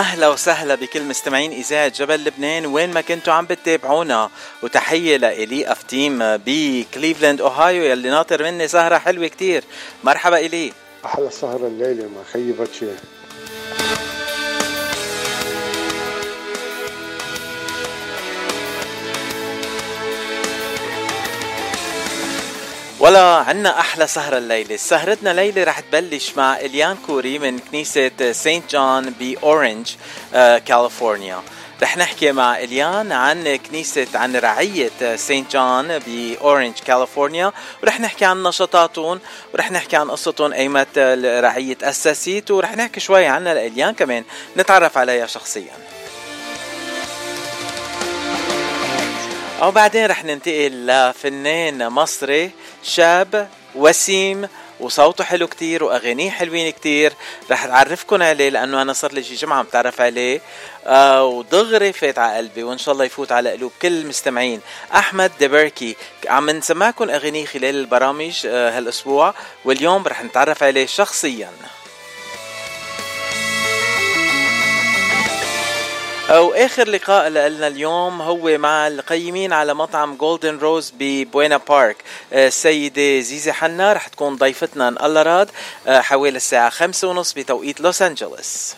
أهلا وسهلا بكل مستمعين إذاعة جبل لبنان. وين ما كنتوا عم بتتابعونا وتحية لإلي افتيم بكليفلاند أوهايو يلي ناطر مني سهرة حلوة كتير. مرحبا إلي. أحلى سهرة الليلة ما خيبت شيء. ولا عنا أحلى سهرة الليلة. سهرتنا ليلة رح تبلش مع إليان كوري من كنيسة سانت جون بأورنج آه، كاليفورنيا. رح نحكي مع إليان عن كنيسة عن رعية سانت جون بأورنج كاليفورنيا. ورح نحكي عن نشاطاتهم ورح نحكي عن قصتهم أيمت الرعية تأسست ورح نحكي شوي عنها لإليان كمان. نتعرف عليها شخصياً. وبعدين رح ننتقل لفنان مصري. شاب وسيم وصوته حلو كتير وأغانيه حلوين كتير. رح اعرفكم عليه لأنه أنا صار لي شي جمعة متعرف عليه. آه ودغري فات على قلبي وإن شاء الله يفوت على قلوب كل المستمعين. أحمد دبركي عم نسمعكم أغانيه خلال البرامج آه هالأسبوع. واليوم رح نتعرف عليه شخصيا. واخر لقاء لنا اليوم هو مع القيمين على مطعم جولدن روز ببوينا بارك. السيدة زيزي حنا رح تكون ضيفتنا إن الله راد آه، حوالي الساعة خمسة ونص بتوقيت لوس أنجلوس.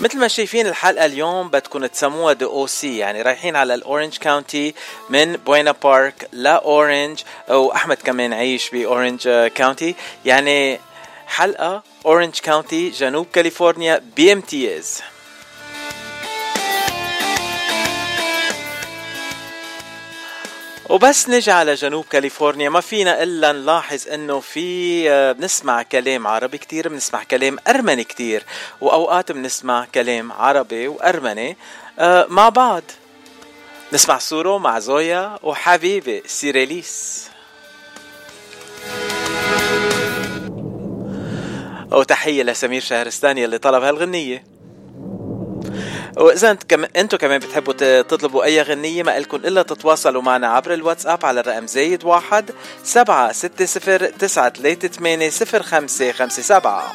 مثل ما شايفين الحلقة اليوم بدكم تسموها The O.C. يعني رايحين على الأورنج كاونتي من بوينا بارك لاورنج وأحمد كمان عايش بأورنج كاونتي. يعني حلقة أورنج كاونتي جنوب كاليفورنيا بامتياز وبس نجي على جنوب كاليفورنيا. ما فينا إلا نلاحظ إنه في آه، بنسمع كلام عربي كتير بنسمع كلام أرمني كتير وأوقات بنسمع كلام عربي وأرمني. آه، مع بعض. نسمع سورو مع زويا وحبيبي սիրելիս. وتحية لسمير شهرستاني اللي طلب هالغنية. وإذا أنتم كمان بتحبوا تطلبوا أي غنية ما إلكم إلا تتواصلوا معنا عبر الواتساب على الرقم زايد واحد سبعة ستة صفر تسعة ثلاثة ثمانية صفر خمسة خمسة سبعة.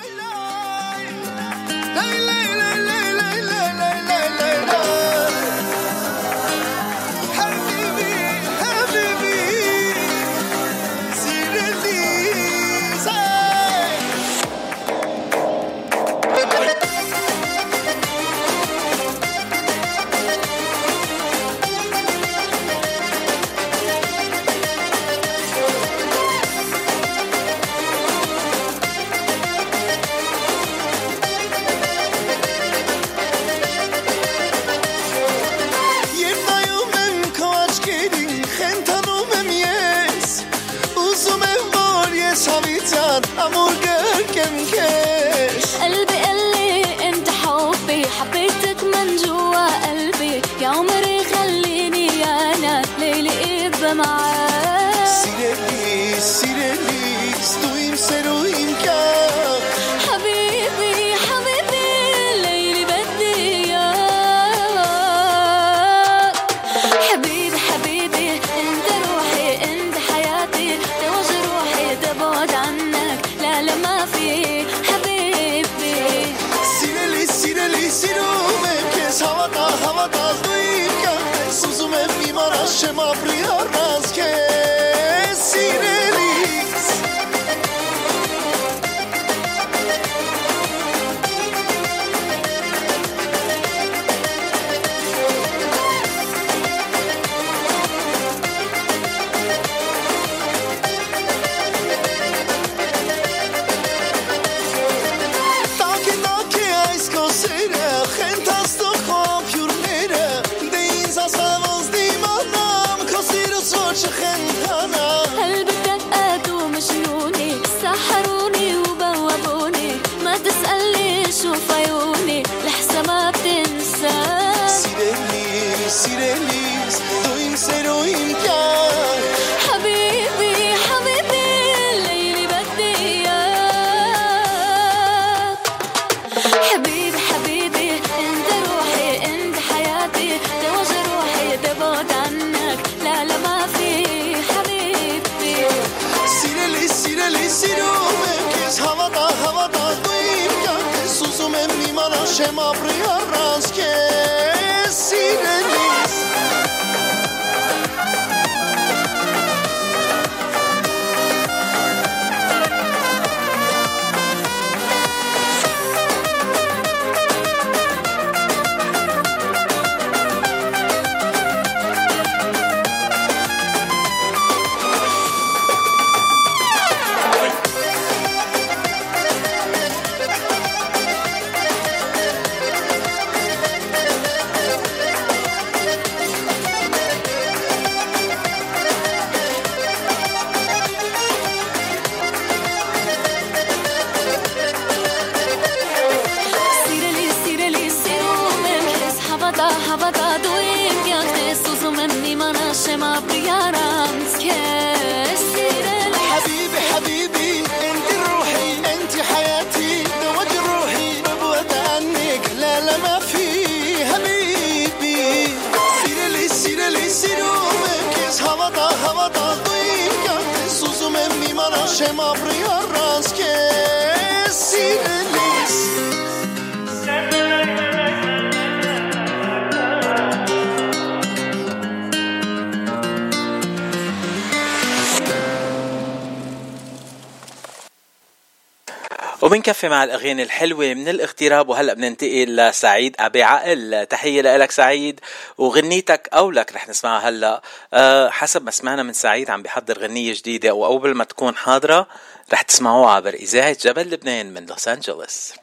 الأغاني الحلوة من الاغتراب وهلأ بننتقل لسعيد أبي عقل. تحية لك سعيد وغنيتك أو لك رح نسمعها هلأ. أه حسب ما سمعنا من سعيد عم بيحضر غنية جديدة وقبل ما تكون حاضرة رح تسمعوها عبر إذاعة جبل لبنان من لوس أنجلوس.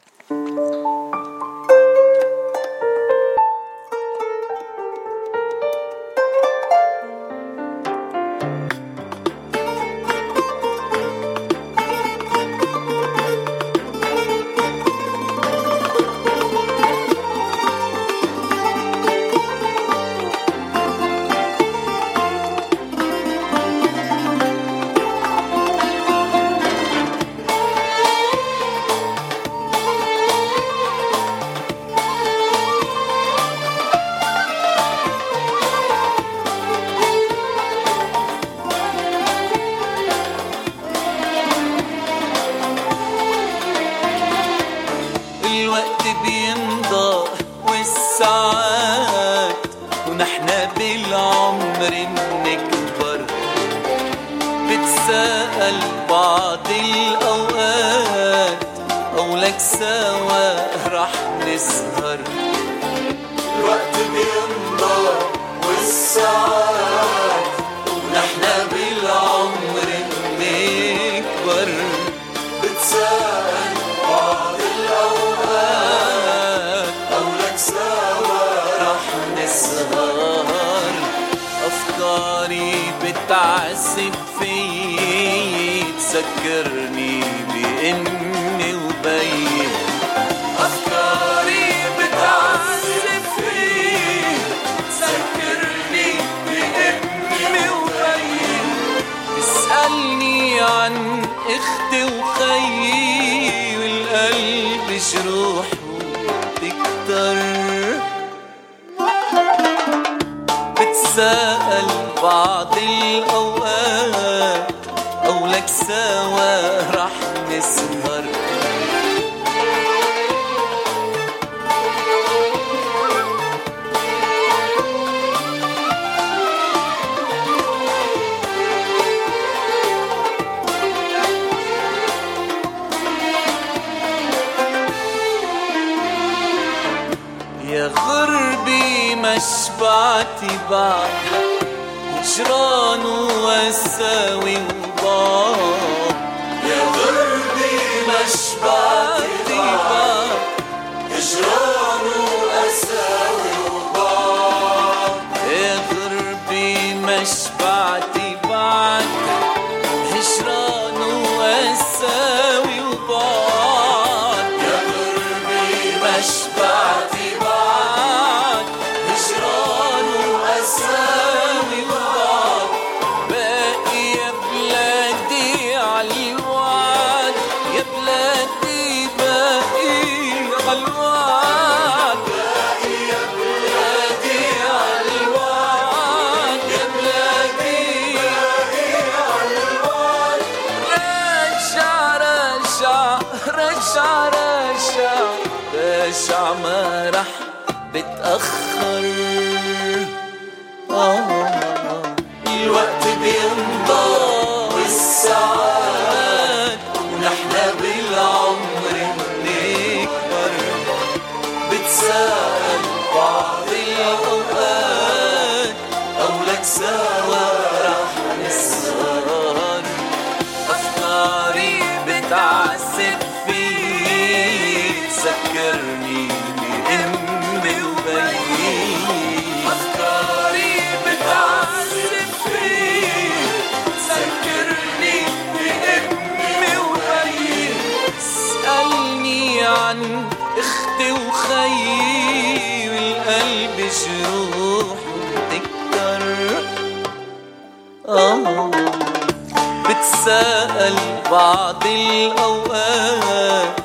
بتساءل بعض الأوقات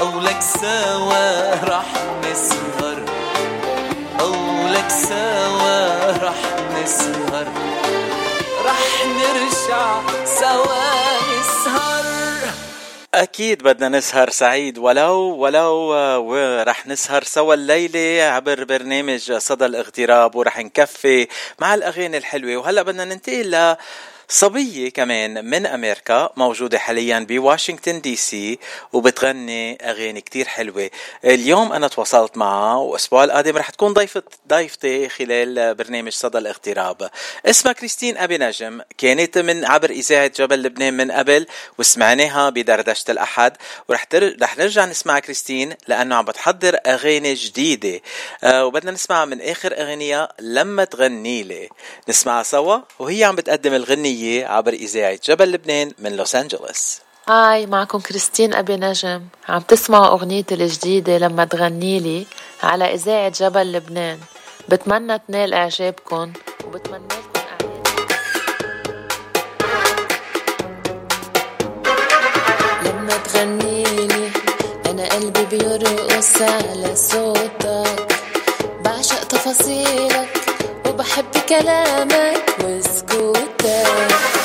أو لك سوا رح نسهر. أو لك سوا رح نسهر. رح نرجع سوا نسهر. أكيد بدنا نسهر سعيد ولو ولو ورح نسهر سوا الليلة عبر برنامج صدى الاغتراب ورح نكفي مع الأغاني الحلوة. وهلأ بدنا ننتقل ل صبية كمان من أمريكا موجودة حاليا بواشنطن دي سي وبتغني أغاني كتير حلوة. اليوم أنا تواصلت معها وأسبوع القادم رح تكون ضيفة ضيفتي خلال برنامج صدى الاغتراب. اسمها كريستين أبي نجم كانت من عبر إذاعة جبل لبنان من قبل وسمعناها بدردشة الأحد. ورح تر... رح نرجع نسمع كريستين لأنه عم بتحضر أغاني جديدة. آه وبدنا نسمعها من آخر أغنية لما تغني لي. نسمعها سوا وهي عم بتقدم الغنية. عبر إذاعة جبل لبنان من لوس أنجلوس. هاي معكم كريستين أبي نجم. عم تسمعوا أغنيتي الجديدة لما تغني لي على إذاعة جبل لبنان. بتمنى تنال إعجابكم وبتمنى لكم لما أنا قلبي بيرقص على صوتك. بعشق تفاصيلك. وبحب كلامك وسكوتك.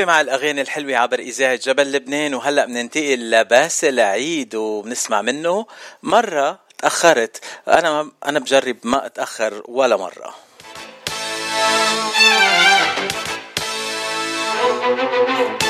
ومنكفي مع الأغاني الحلوة عبر إذاعة جبل لبنان؟ وهلأ بننتقل لباسل عيد وبنسمع منه. مرة تأخرت. أنا أنا بجرب ما أتأخر ولا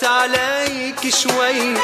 تأخرت عليك شوي.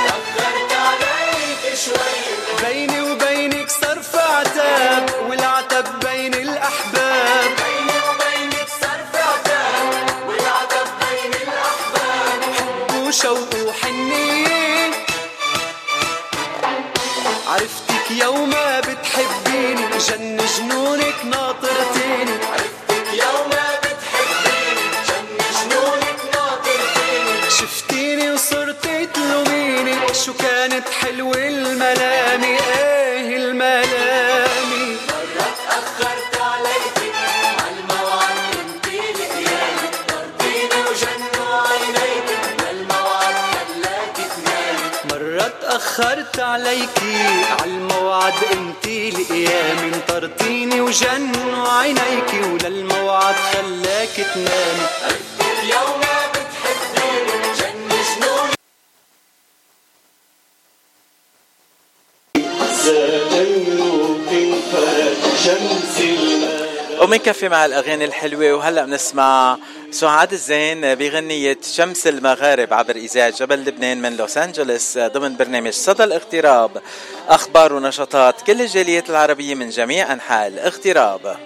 ومنكفي مع الأغاني الحلوة وهلأ بنسمع سعاد الزين بغنية شمس المغارب عبر إذاعة جبل لبنان من لوس أنجلوس ضمن برنامج صدى الاغتراب. أخبار ونشاطات كل الجاليات العربية من جميع أنحاء الاغتراب.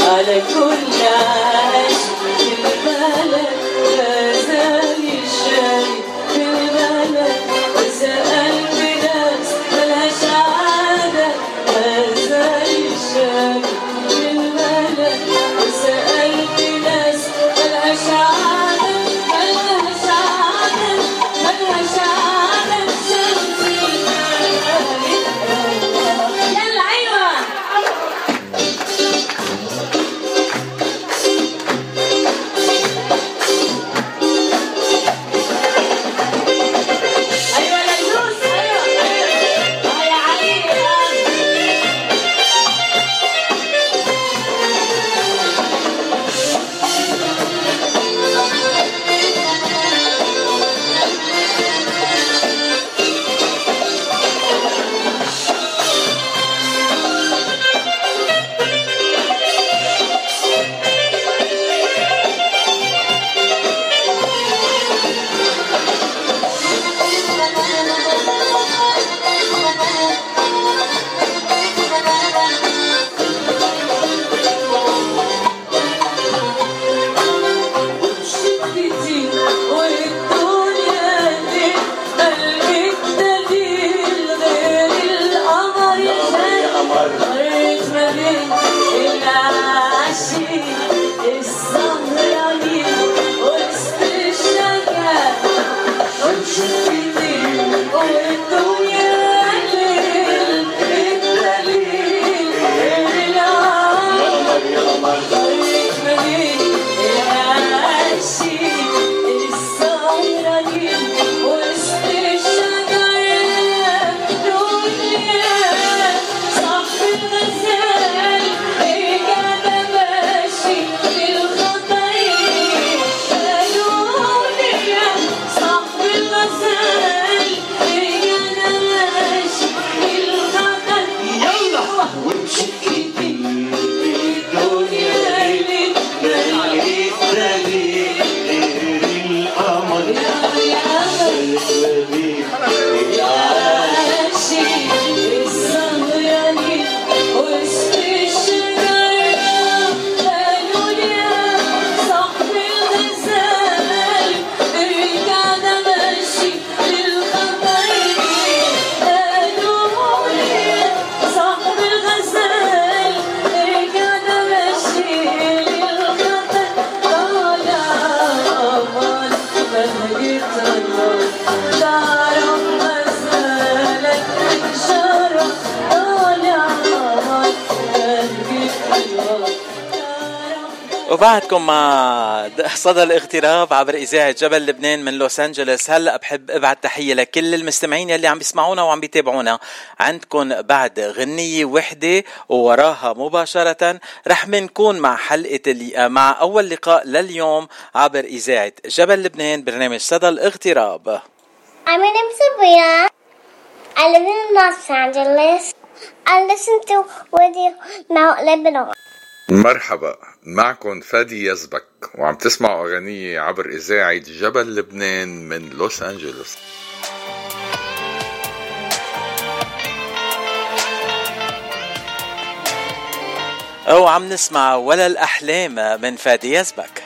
على كل البلد لا زال صدى الاغتراب عبر إذاعة جبل لبنان من لوس أنجلوس هلأ بحب ابعت تحية لكل المستمعين يلي عم بيسمعونا وعم بيتابعونا عندكم بعد غنية وحدة ووراها مباشرة رح منكون مع حلقة اللي مع أول لقاء لليوم عبر إذاعة جبل لبنان برنامج صدى الاغتراب My name is Sabrina. I live in Los Angeles. I listen to Radio Mount Lebanon. مرحبا معكم فادي يزبك وعم تسمعوا أغنية عبر إذاعة جبل لبنان من لوس أنجلوس. أو عم نسمع ولا الأحلام من فادي يزبك.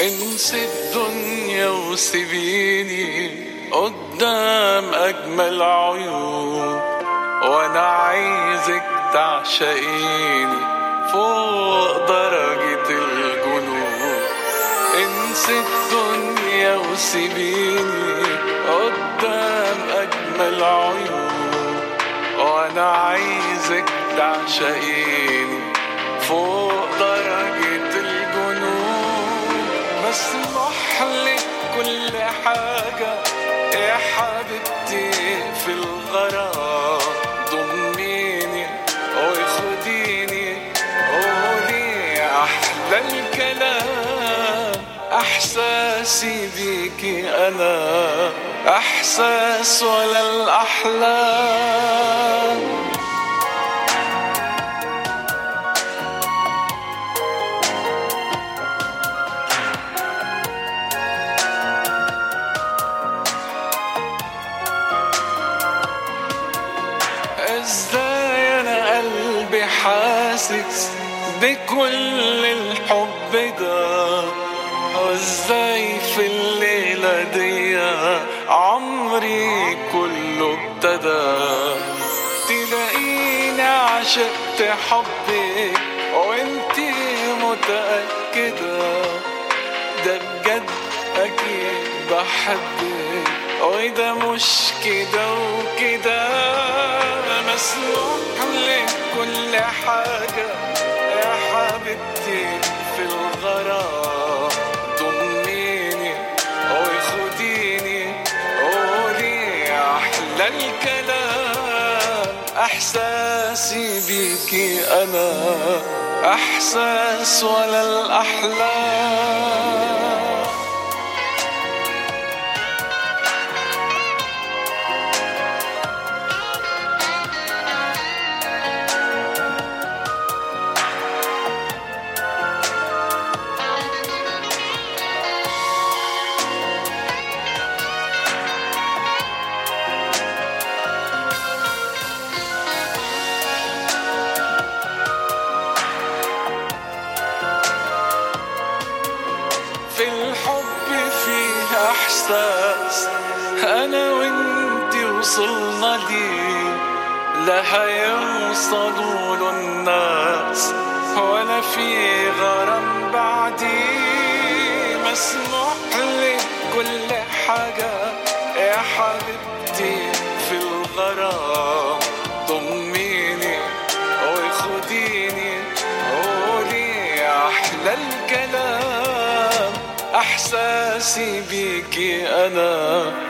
انسي الدنيا وسيبيني قدام أجمل عيون وأنا عايزك تعشقيني فوق درجة الجنون. انسي الدنيا وسيبيني قدام أجمل عيون. وأنا عايزك تعشقيني فوق درجة الجنون. مسمح لك كل حاجة يا حبيبتي في الغرام. الكلام أحساسي بيكي أنا أحساس ولا الأحلام. إزاي أنا قلبي حاسس بكل ده وازاي في الليلة دي. عمري كله ابتدى. تلاقيني عشقت حبك وانتي متأكدة. ده بجد أكيد بحبك. وده مش كده وكده. مسموح لك كل حاجة يا حبيبتي. قولي أحلى الكلام. إحساسي بيكي أنا إحساس ولا الأحلام. لا هيوصلوا له الناس ولا في غرام بعدي. مسموح لك كل حاجة يا حبيبتي في الغرام. ضميني وخديني قولي أحلى الكلام. أحساسي بيكي أنا.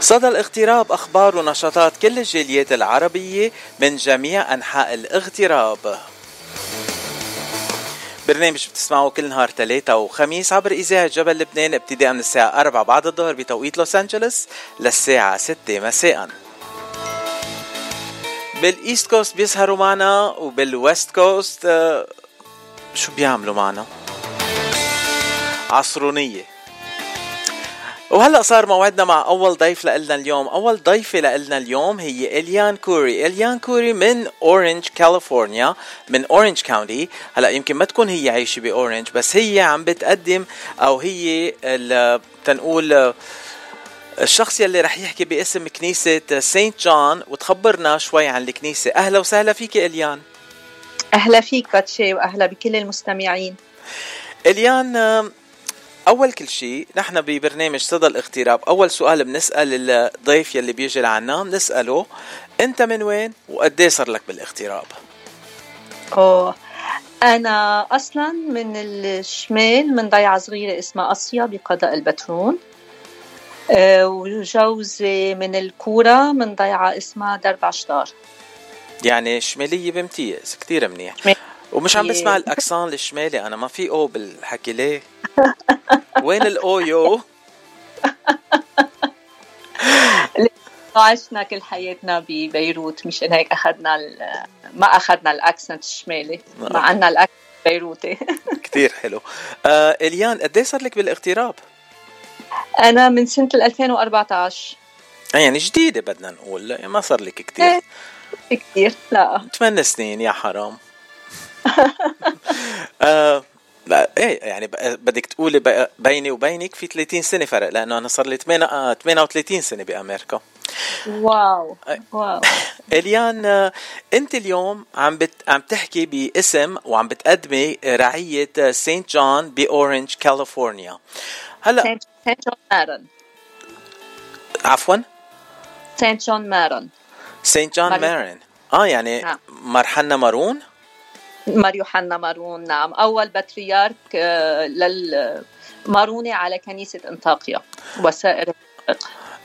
صدى الاغتراب أخبار ونشاطات كل الجاليات العربية من جميع أنحاء الاغتراب. برنامج بتسمعوه كل نهار ثلاثة وخميس عبر إذاعة جبل لبنان ابتداء من الساعة 4 بعد الظهر بتوقيت لوس أنجلوس للساعة 6 مساءً. بال East Coast بيسهروا معنا وبال West Coast آه، شو بيعملوا معنا؟ عصرونية. وهلا صار موعدنا مع أول ضيف لنا اليوم. أول ضيفة لنا اليوم هي إليان كوري. إليان كوري من اورنج كاليفورنيا من اورنج كاونتي هلا يمكن ما تكون هي عايشة باورنج بس هي عم بتقدم أو هي تنقول الشخص يلي رح يحكي باسم كنيسة سانت جون وتخبرنا شوي عن الكنيسة. أهلا وسهلا فيك إليان. أهلا فيك باتشي وأهلا بكل المستمعين. إليان أول كل شيء نحن ببرنامج صدى الاغتراب أول سؤال بنسأل الضيف يلي بيجي لعنا بنسأله أنت من وين؟ وقد صار لك بالاغتراب؟ أوه. أنا أصلا من الشمال من ضيعة صغيرة اسمها أصيا بقضاء البترون آه، وجوزي من الكورة من ضيعة اسمها درب عشتار يعني شمالية بامتياز كتير منيح. ومش عم بسمع ال accent الشمالي أنا ما في أو بالحكي ليه؟ وين الأو يو عشنا كل حياتنا ببيروت مشان هيك أخذنا ما أخذنا ال accent الشمالي نعم. مع عنا ال accent بيروتي. كتير حلو. آه إليان قد إيه صار لك بالاغتراب؟ أنا من سنة 2014 آه، يعني جديدة بدنا نقول ما صار لك كتير. كثير لا. ثمان سنين يا حرام. آه إيه يعني بدك تقولي بيني وبينك في 30 سنة فرق لأنه أنا صار لي 38 سنة بأمريكا. واو واو. إليان آه، أنت اليوم عم بت... عم تحكي باسم وعم بتقدمي رعية سانت جون باورنج كاليفورنيا هلا سانت جون مارون عفوا؟ سانت جون مارون سانت جون مارون آه يعني نعم. مار يوحنا مارون؟ مار يوحنا مارون نعم. أول بطريرك آه، لل ماروني على كنيسة أنطاكيا وسائر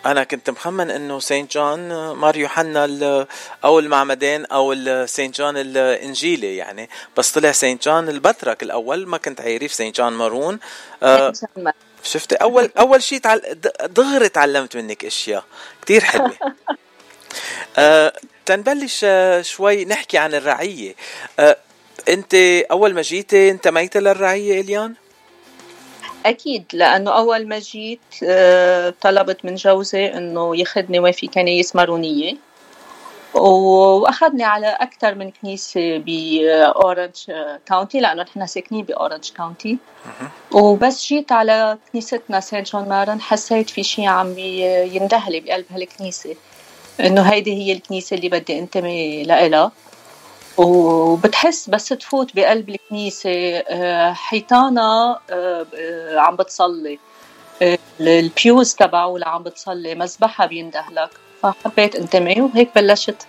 أنا كنت مخمن إنه سانت جون آه، مار يوحنا ال- أو المعمدان أو سانت جون الإنجيلي يعني. بس طلع سانت جون البطرك الأول ما كنت عارف سانت جون مارون. آه. شفت؟ أول أول شيء تعل... دغري تعلمت منك أشياء كتير حلوة. آه تنبلش آه شوي نحكي عن الرعية. آه انت اول ما جيتي انتميت للرعيه إليان؟ أكيد لأنه أول ما جيت آه، طلبت من جوزي إنه ياخذني وين في كنايس مارونية. وأخذني على أكثر من كنيسة بأورنج كاونتي لأنه نحن ساكنين بأورنج كاونتي وبس جيت على كنيستنا سانت جون مارن حسيت في شيء عم يندهلي بقلب هالكنيسة. إنه هيدي هي الكنيسة اللي بدي أنتمي لإلها. وبتحس بس تفوت بقلب الكنيسة. آه، حيطانها آه، آه، عم بتصلي. ال pews تبعه اللي عم بتصلي مذبحها بيندهلك فحبيت انتمي وهيك بلشت.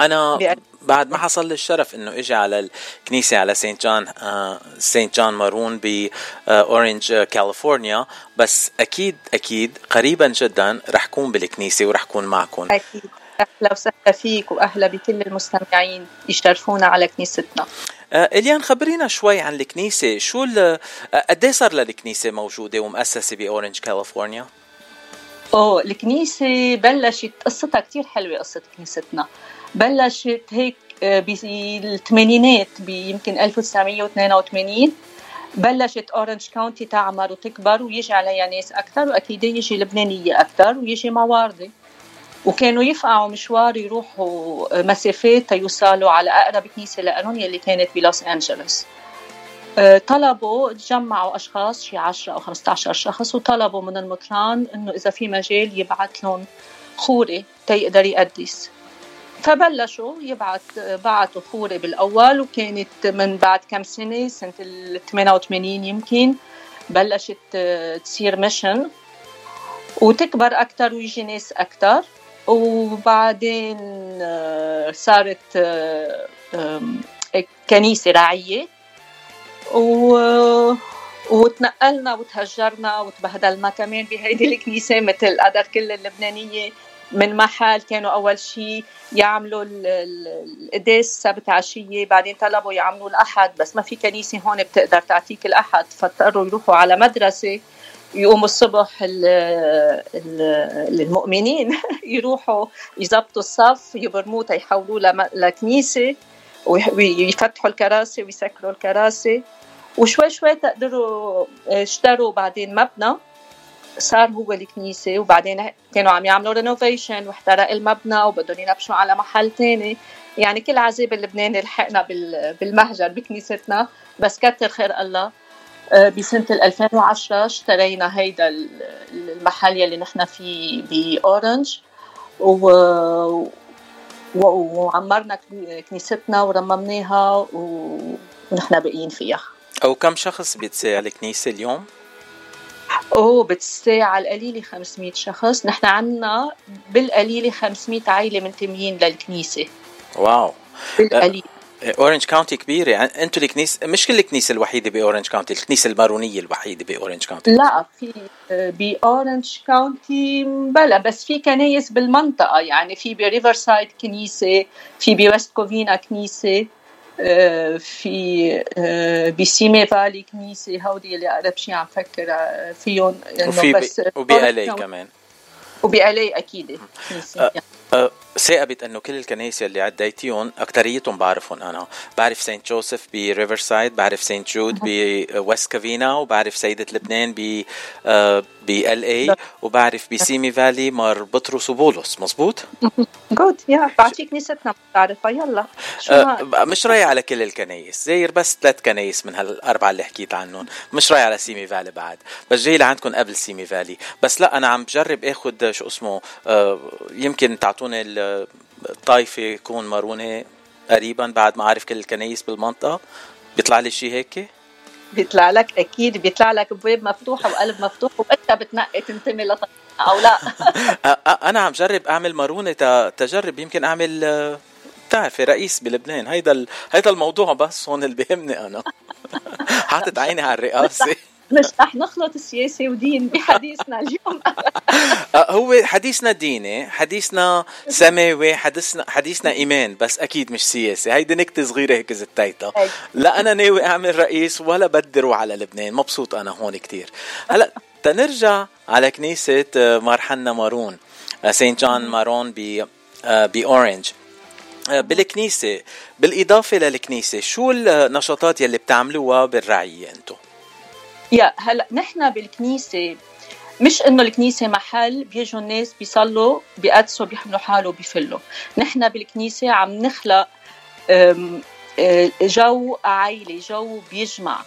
أنا. بعد ما حصل لي الشرف إنه إجي على الكنيسة على سانت جون آه سانت جون مارون باورنج آه كاليفورنيا. بس أكيد أكيد قريبا جدا رح كون بالكنيسة ورح كون معكم. أكيد. أهلا وسهلا فيك وأهلا بكل المستمعين يشرفونا على كنيستنا. آه إليان خبرينا شوي عن الكنيسة. شو ال- آه، قد إيه صار للكنيسة موجودة ومؤسسة باورنج كاليفورنيا؟ أوه الكنيسة بلشت قصتها كتير حلوة قصة كنيستنا. بلشت هيك آه، بالثمانينات بيمكن 1982 بلشت أورنج كاونتي تعمر وتكبر ويجي عليها ناس أكثر وأكيد يجي لبنانية أكثر ويجي موارنة وكانوا يفقعوا مشوار يروحوا مسافات تيوصلوا على أقرب كنيسة لهم يلي كانت بلوس أنجلوس. آه، طلبوا تجمعوا أشخاص شي 10 أو 15 شخص وطلبوا من المطران إنه إذا في مجال يبعث لهم خوري تيقدر يقدس. فبلشوا يبعث بعثوا خوري بالأول وكانت من بعد كم سنة سنة ال 88 يمكن بلشت آه، تصير ميشن. وتكبر أكثر ويجي ناس أكثر وبعدين آه، صارت آه، آم، كنيسة رعيه و وتنقلنا وتهجرنا وتبهدلنا كمان بهيدي الكنيسة مثل قدر كل اللبنانية. من محل كانوا أول شيء يعملوا ال- ال- القداس سبت عشية بعدين طلبوا يعملوا الأحد بس ما في كنيسة هون بتقدر تعطيك الأحد فاضطروا يروحوا على مدرسة. يقوموا الصبح ال- ال- المؤمنين يروحوا يظبطوا الصف يبرموه يحولوه لم- لكنيسة ويح- ويفتحوا الكراسي ويسكروا الكراسي. وشوي شوي تقدروا اشتروا بعدين مبنى. صار هو الكنيسة وبعدين كانوا عم يعملوا رينوفيشن واحترق المبنى وبدهم ينبشوا على محل تاني. يعني كل عذاب اللبناني لحقنا بال- بالمهجر بكنيستنا. بس كتر خير الله آه، بسنة ال 2010 اشترينا هيدا ال- المحل يلي نحن فيه بأورنج. و... وعمرنا كنيستنا ورممناها ونحن باقيين فيها. أو كم شخص بيتساع الكنيسة اليوم؟ اوه بتساع على القليلة 500 شخص. نحن عنا بالقليلة 500 عائلة منتميين للكنيسة. wow. بالقليل اورنج كاونتي كبيرة. يعني أنتم الكنيسه مش كل الكنيسة الوحيدة بأورنج كاونتي الكنيسة المارونية الوحيدة بأورنج كاونتي. لا في بأورنج كاونتي بلا بس في كنايس بالمنطقة. يعني في بريفرسايد كنيسة في بويست كوفينا كنيسة آه، في آه، بسيمي فالي كنيسة. هودي اللي أقرب شيء عم فكر آه، فيهم وفي بس وب L.A. كمان. وب L.A. أكيد. كنيسة. أه ثاقبت أنه كل الكنائس اللي عديتيهم اكثريتهم بعرفهم أنا. بعرف سانت جوزيف بريفرسايد بعرف سانت جود بويست كافينا وبعرف سيدة لبنان ب ب L.A. وبعرف بسيمي فالي مار بطرس وبولس. مزبوط good. يا بعطيك كنيستنا بتعرفها. يلا. ما- مش رايح على كل الكنايس زاير بس ثلاث كنايس من هالأربعة اللي حكيت عنهم. مش رايح على سيمي فالي بعد. بس جاي لعندكم قبل سيمي فالي. بس لا أنا عم بجرب آخذ شو اسمه آه يمكن تعطوني ال- الطائفه يكون مارونه قريبا بعد ما اعرف كل الكنايس بالمنطقة. بيطلع لي شيء هيك؟ بيطلع لك أكيد بيطلع لك ابواب مفتوحه وقلب مفتوح وانت بتنقي تنتمي أو لا. أ- أ- أنا عم جرب أعمل مارونه تجرب. يمكن أعمل آه، بتعرفي رئيس بلبنان. هيدا. هيدا الموضوع بس هون اللي بيهمني أنا. حاطط عيني على الرئاسة. مش رح نخلط السياسة ودين بحديثنا اليوم. أه، هو حديثنا ديني حديثنا سماوي حديثنا حديثنا إيمان بس أكيد مش سياسي هيدي نكتة صغيرة هيك زتيتها لا أنا ناوي أعمل رئيس ولا بدر على لبنان. مبسوط أنا هون كتير. هلا تنرجع على كنيسة آه، مار حنا مارون آه، سانت جون مارون ب آه، باورنج آه، بالكنيسة بالإضافة للكنيسة شو النشاطات يلي بتعملوها بالرعيه أنتم يا هلا نحن بالكنيسة مش إنه الكنيسة محل بيجوا الناس بيصلوا بيقدسوا بيحملوا حاله بيفلوا. نحن بالكنيسة عم نخلق جو عائلي جو بيجمع.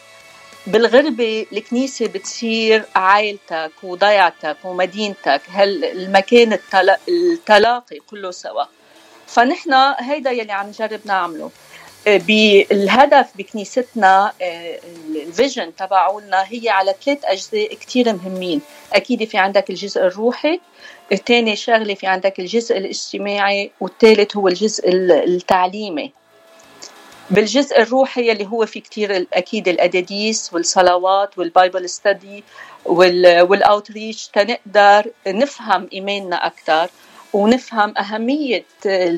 بالغربة الكنيسة بتصير عائلتك وضيعتك ومدينتك هل المكان التلا... التلاقي كله سوا. فنحن هيدا يلي عم نجرب نعمله. بالهدف بكنيستنا آه، الفيجن تبعولنا هي على ثلاث أجزاء كتير مهمين. أكيد في عندك الجزء الروحي الثاني شغلة في عندك الجزء الاجتماعي والثالث هو الجزء ال- التعليمي. بالجزء الروحي اللي هو في كتير أكيد الأداديس والصلوات والبايبل ستدي والأوتريتش تنقدر نفهم إيماننا أكثر ونفهم أهمية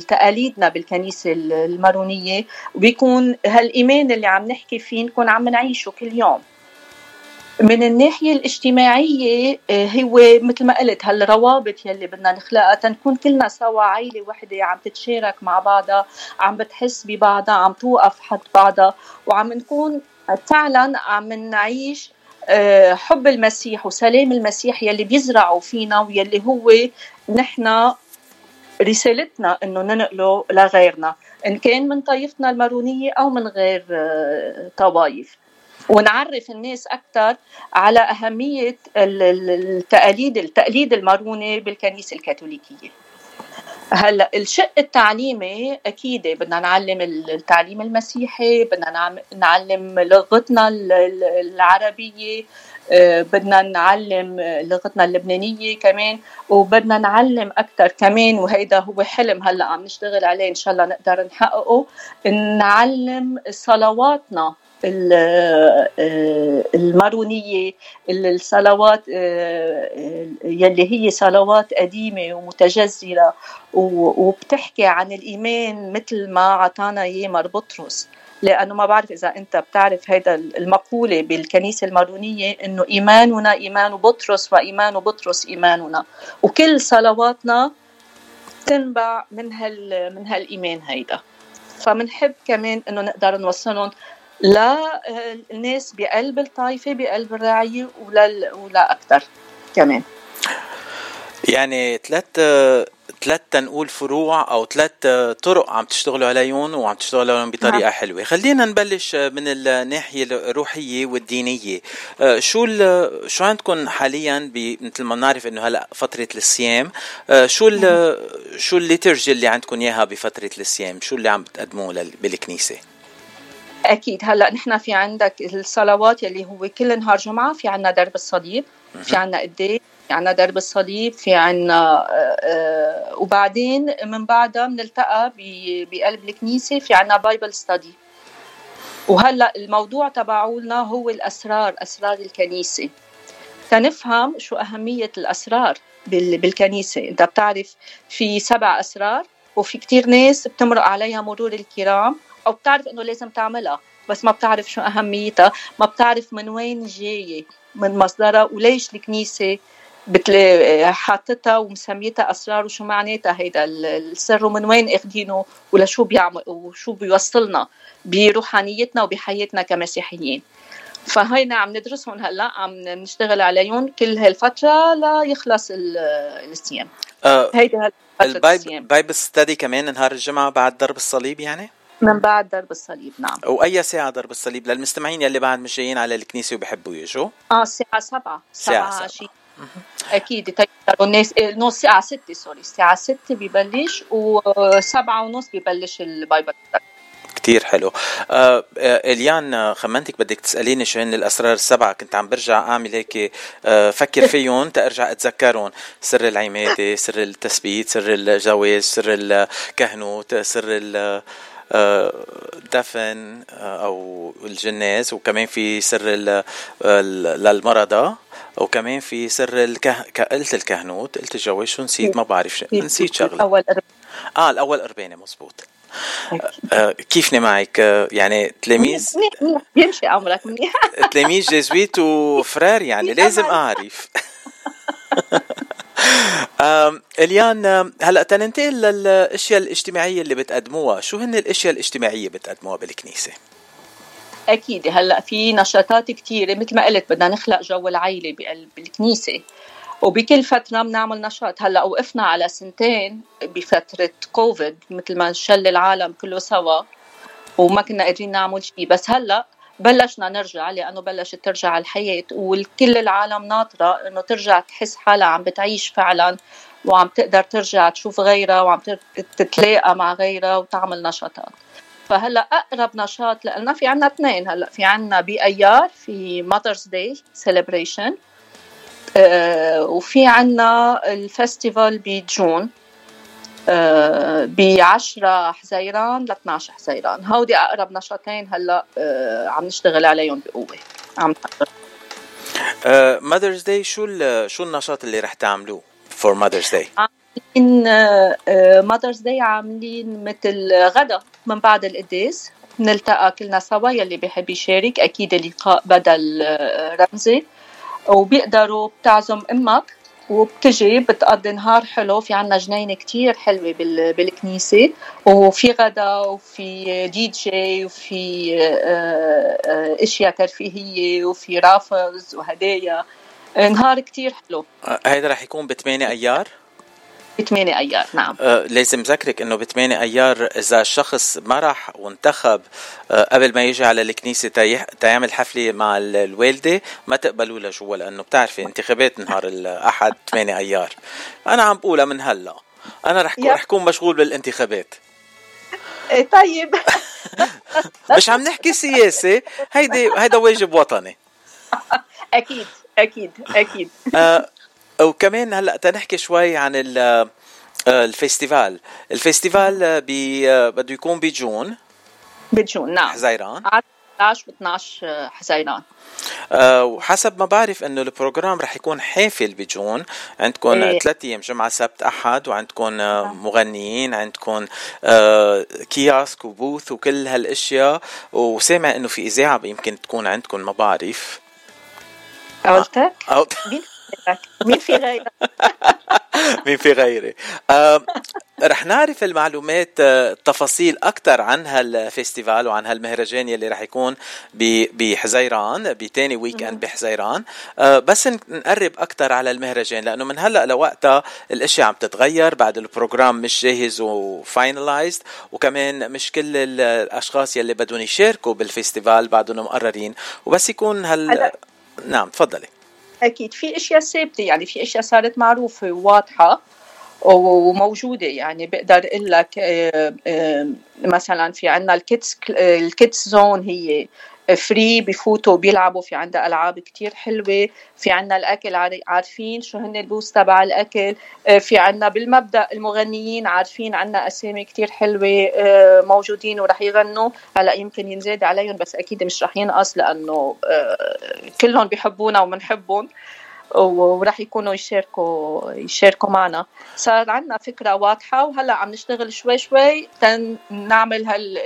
تقاليدنا بالكنيسة المارونية. وبيكون هالإيمان اللي عم نحكي فيه نكون عم نعيشه كل يوم. من الناحية الاجتماعية آه، هو مثل ما قلت هالروابط يلي بدنا نخلقها تنكون كلنا سوا عائلة وحدة عم تتشارك مع بعضها عم بتحس ببعضها عم توقف حد بعضها وعم نكون فعلا عم نعيش آه، حب المسيح وسلام المسيح يلي بيزرعوا فينا ويلي هو نحن رسالتنا إنه ننقله لغيرنا إن كان من طائفتنا المارونية أو من غير آه، طوائف ونعرف الناس أكثر على أهمية ال- ال- التقاليد التقليد الماروني بالكنيسة الكاثوليكية. هلأ الشق التعليمي أكيد بدنا نعلم التعليم المسيحي بدنا نعم- نعلم لغتنا ال- ال- العربية بدنا نعلم لغتنا اللبنانية كمان وبدنا نعلم أكثر كمان وهيدا هو حلم هلأ عم نشتغل عليه إن شاء الله نقدر نحققه نعلم صلواتنا آه، المارونية الصلوات آه، يلي هي صلوات قديمة ومتجذرة و- وبتحكي عن الإيمان مثل ما عطانا إياه مار بطرس. لأنه ما بعرف إذا أنت بتعرف هيدا المقولة بالكنيسة المارونية إنه إيماننا إيمان بطرس وإيمان بطرس إيماننا. وكل صلواتنا تنبع من هال من هالإيمان هيدا. فمنحب كمان إنه نقدر نوصلهم للناس بقلب الطائفة بقلب الرعيه ولا ولا أكثر كمان. يعني ثلاث ثلاث تنقول فروع أو ثلاث طرق عم تشتغلوا عليهم وعم تشتغلوا عليهم بطريقة نعم. حلوة. خلينا نبلش من الناحية الروحية والدينية. آه، شو شو عندكم حاليا مثل ما بنعرف إنه هلأ فترة الصيام آه، شو ال شو الليترجي اللي عندكم إياها بفترة الصيام؟ شو اللي عم بتقدموه بالكنيسة؟ أكيد. هلأ نحن في عندك الصلوات يلي هو كل نهار جمعة في عنا درب الصليب في قداس في عنا درب الصليب في عنا آه، آه، وبعدين من بعدها بنلتقى بقلب الكنيسة في عنا بايبل ستادي وهلأ الموضوع تبعولنا هو الأسرار أسرار الكنيسة. تنفهم شو أهمية الأسرار بال- بالكنيسة. أنت بتعرف في سبع أسرار وفي كتير ناس بتمرق عليها مرور الكرام أو بتعرف إنه لازم تعملها بس ما بتعرف شو أهميتها ما بتعرف من وين جاية من مصدرها وليش الكنيسة بتلاقي حاطتها ومسميتها أسرار وشو معناتها هيدا؟ السر ومن وين اخذينه ولشو بيعمل؟ وشو بيوصلنا؟ بروحانيتنا وبحياتنا كمسيحيين. فهينا عم ندرسهم هلأ عم نشتغل عليهم كل هالفترة ليخلص الصيام. آه هيدا البايبل study كمان نهار الجمعة بعد ضرب الصليب يعني؟ من بعد ضرب الصليب نعم. واي ساعة ضرب الصليب؟ للمستمعين يلي بعد مش جايين على الكنيسة وبحبوا يجوا آه الساعة 7 7 أكيد. طيب الناس نص ساعة 6 sorry الساعة 6 ببلش و7 ونص ببلش ال Bible كتير حلو. آه, آه، إليان آه، خمنتك بدك تسأليني شو هن الأسرار السبعة. كنت عم برجع أعمل هيك آه، فكر فيهم تأرجع اتذكرهم سر العمادة سر التثبيت سر الجواز سر الكهنوت سر ال دفن آه، أو الجناز وكمان في سر ال- للمرضى وكمان في سر الكه... قلت الكهنوت قلت الجواز شو نسيت؟ ما بعرف شو نسيت شغلة. أول آه الأول قربانة مزبوط. آه كيفني معك؟ آه يعني تلاميذ؟ بيمشي أمرك منيح. تلاميذ جيزويت وفرار يعني لازم أعرف. إليان هلأ تننتقل للاشياء الاجتماعية اللي بتقدموها. شو هن الأشياء الاجتماعية بتقدموها بالكنيسة؟ أكيد هلأ في نشاطات كتيرة مثل ما قلت بدنا نخلق جو العيلة بقلب الكنيسة وبكل فترة بنعمل نشاط. هلأ وقفنا على سنتين بفترة كوفيد مثل ما شل العالم كله سوا وما كنا قادرين نعمل شيء بس هلأ بلشنا نرجع لأنه بلشت ترجع الحياة والكل العالم ناطرة إنه ترجع تحس حالها عم بتعيش فعلا وعم تقدر ترجع تشوف غيرها وعم تت- تتلاقى مع غيرها وتعمل نشاطات. فهلأ أقرب نشاط لنا في عنا اثنين هلأ في عنا ب ايار في Mother's Day celebration وفي عنا ال festival ب June. ب 10 حزيران ل 12 حزيران. هودي أقرب نشاطين هلأ آه، عم نشتغل عليهم بقوة. عم. Mother's Day شو شو النشاط اللي رح تعملوه for Mother's Day عاملين Mother's Day عاملين مثل غدا من بعد القداس نلتقى كلنا سوا يلي بيحب يشارك. أكيد اللقاء بدل آه، رمزي. وبيقدروا بتعزم أمك. وبتجي بتقضي نهار حلو في عنا جنينة كتير حلوة بال- بالكنيسة وفي غدا وفي دي جي وفي آه، آه، أشياء ترفيهية وفي رافلز وهدايا. نهار كتير حلو. آه، هيدا رح يكون ب 8 أيار؟ بثمانية أيار نعم. آه، لازم ذكرك إنه ب 8 أيار إذا الشخص ما راح وانتخب آه، قبل ما يجي على الكنيسة تيعمل حفلة مع ال- الوالدة ما تقبلوا له جوا لأنه بتعرفي انتخابات نهار الاحد 8 أيار. أنا عم بقولها من هلأ أنا رح. رح كون مشغول بالانتخابات. إيه، طيب. مش عم نحكي سياسة هيدي هيدا واجب وطني. أكيد أكيد أكيد. آه، وكمان هلأ تنحكي شوي عن ال- آه، ال festival. ال festival آه، آه، بده يكون ب June. بجون نعم. حزيران. 11 و 12 حزيران. وحسب ما بعرف إنه البروجرام رح يكون حافل بجون. عندكم إيه. ثلاث أيام جمعة سبت أحد وعندكم آه، مغنيين عندكم كياسك وبوث وكل هالأشياء. وسامع إنه في إذاعة يمكن تكون عندكم ما بعرف. قلتك؟ غيرك مين في غيرك؟ مين في غيري؟ آه، رح نعرف المعلومات آه، التفاصيل أكثر عن هال festival وعن هالمهرجان يلي رح يكون بحزيران بتاني weekend بحزيران. آه، بس نقرب أكثر على المهرجان لأنه من هلأ لوقتها الأشياء عم تتغير بعد ال program مش جاهز و finalized وكمان مش كل ال- الأشخاص يلي بدهم يشاركوا بال festival بعدهم مقررين. وبس يكون هال. نعم تفضلي. أكيد. في أشياء ثابته يعني في أشياء صارت معروفة وواضحه وموجودة. يعني بقدر أقول لك آه، آه، مثلا في عندنا ال kids ال kids zone هي free بفوتوا بيلعبوا في عندها ألعاب كتير حلوة. في عندنا الأكل عار- عارفين شو هن ال booths تبع الأكل. آه، في عندنا بالمبدأ المغنيين عارفين عندنا أسامي كتير حلوة آه، موجودين ورح يغنوا. هلا يمكن ينزاد عليهم بس أكيد مش رح ينقص لأنه آه، كلهم بيحبونا وبنحبهم. وراح يكونوا يشاركوا يشاركوا معنا. صار عندنا فكرة واضحة وهلأ عم نشتغل شوي شوي نعمل هال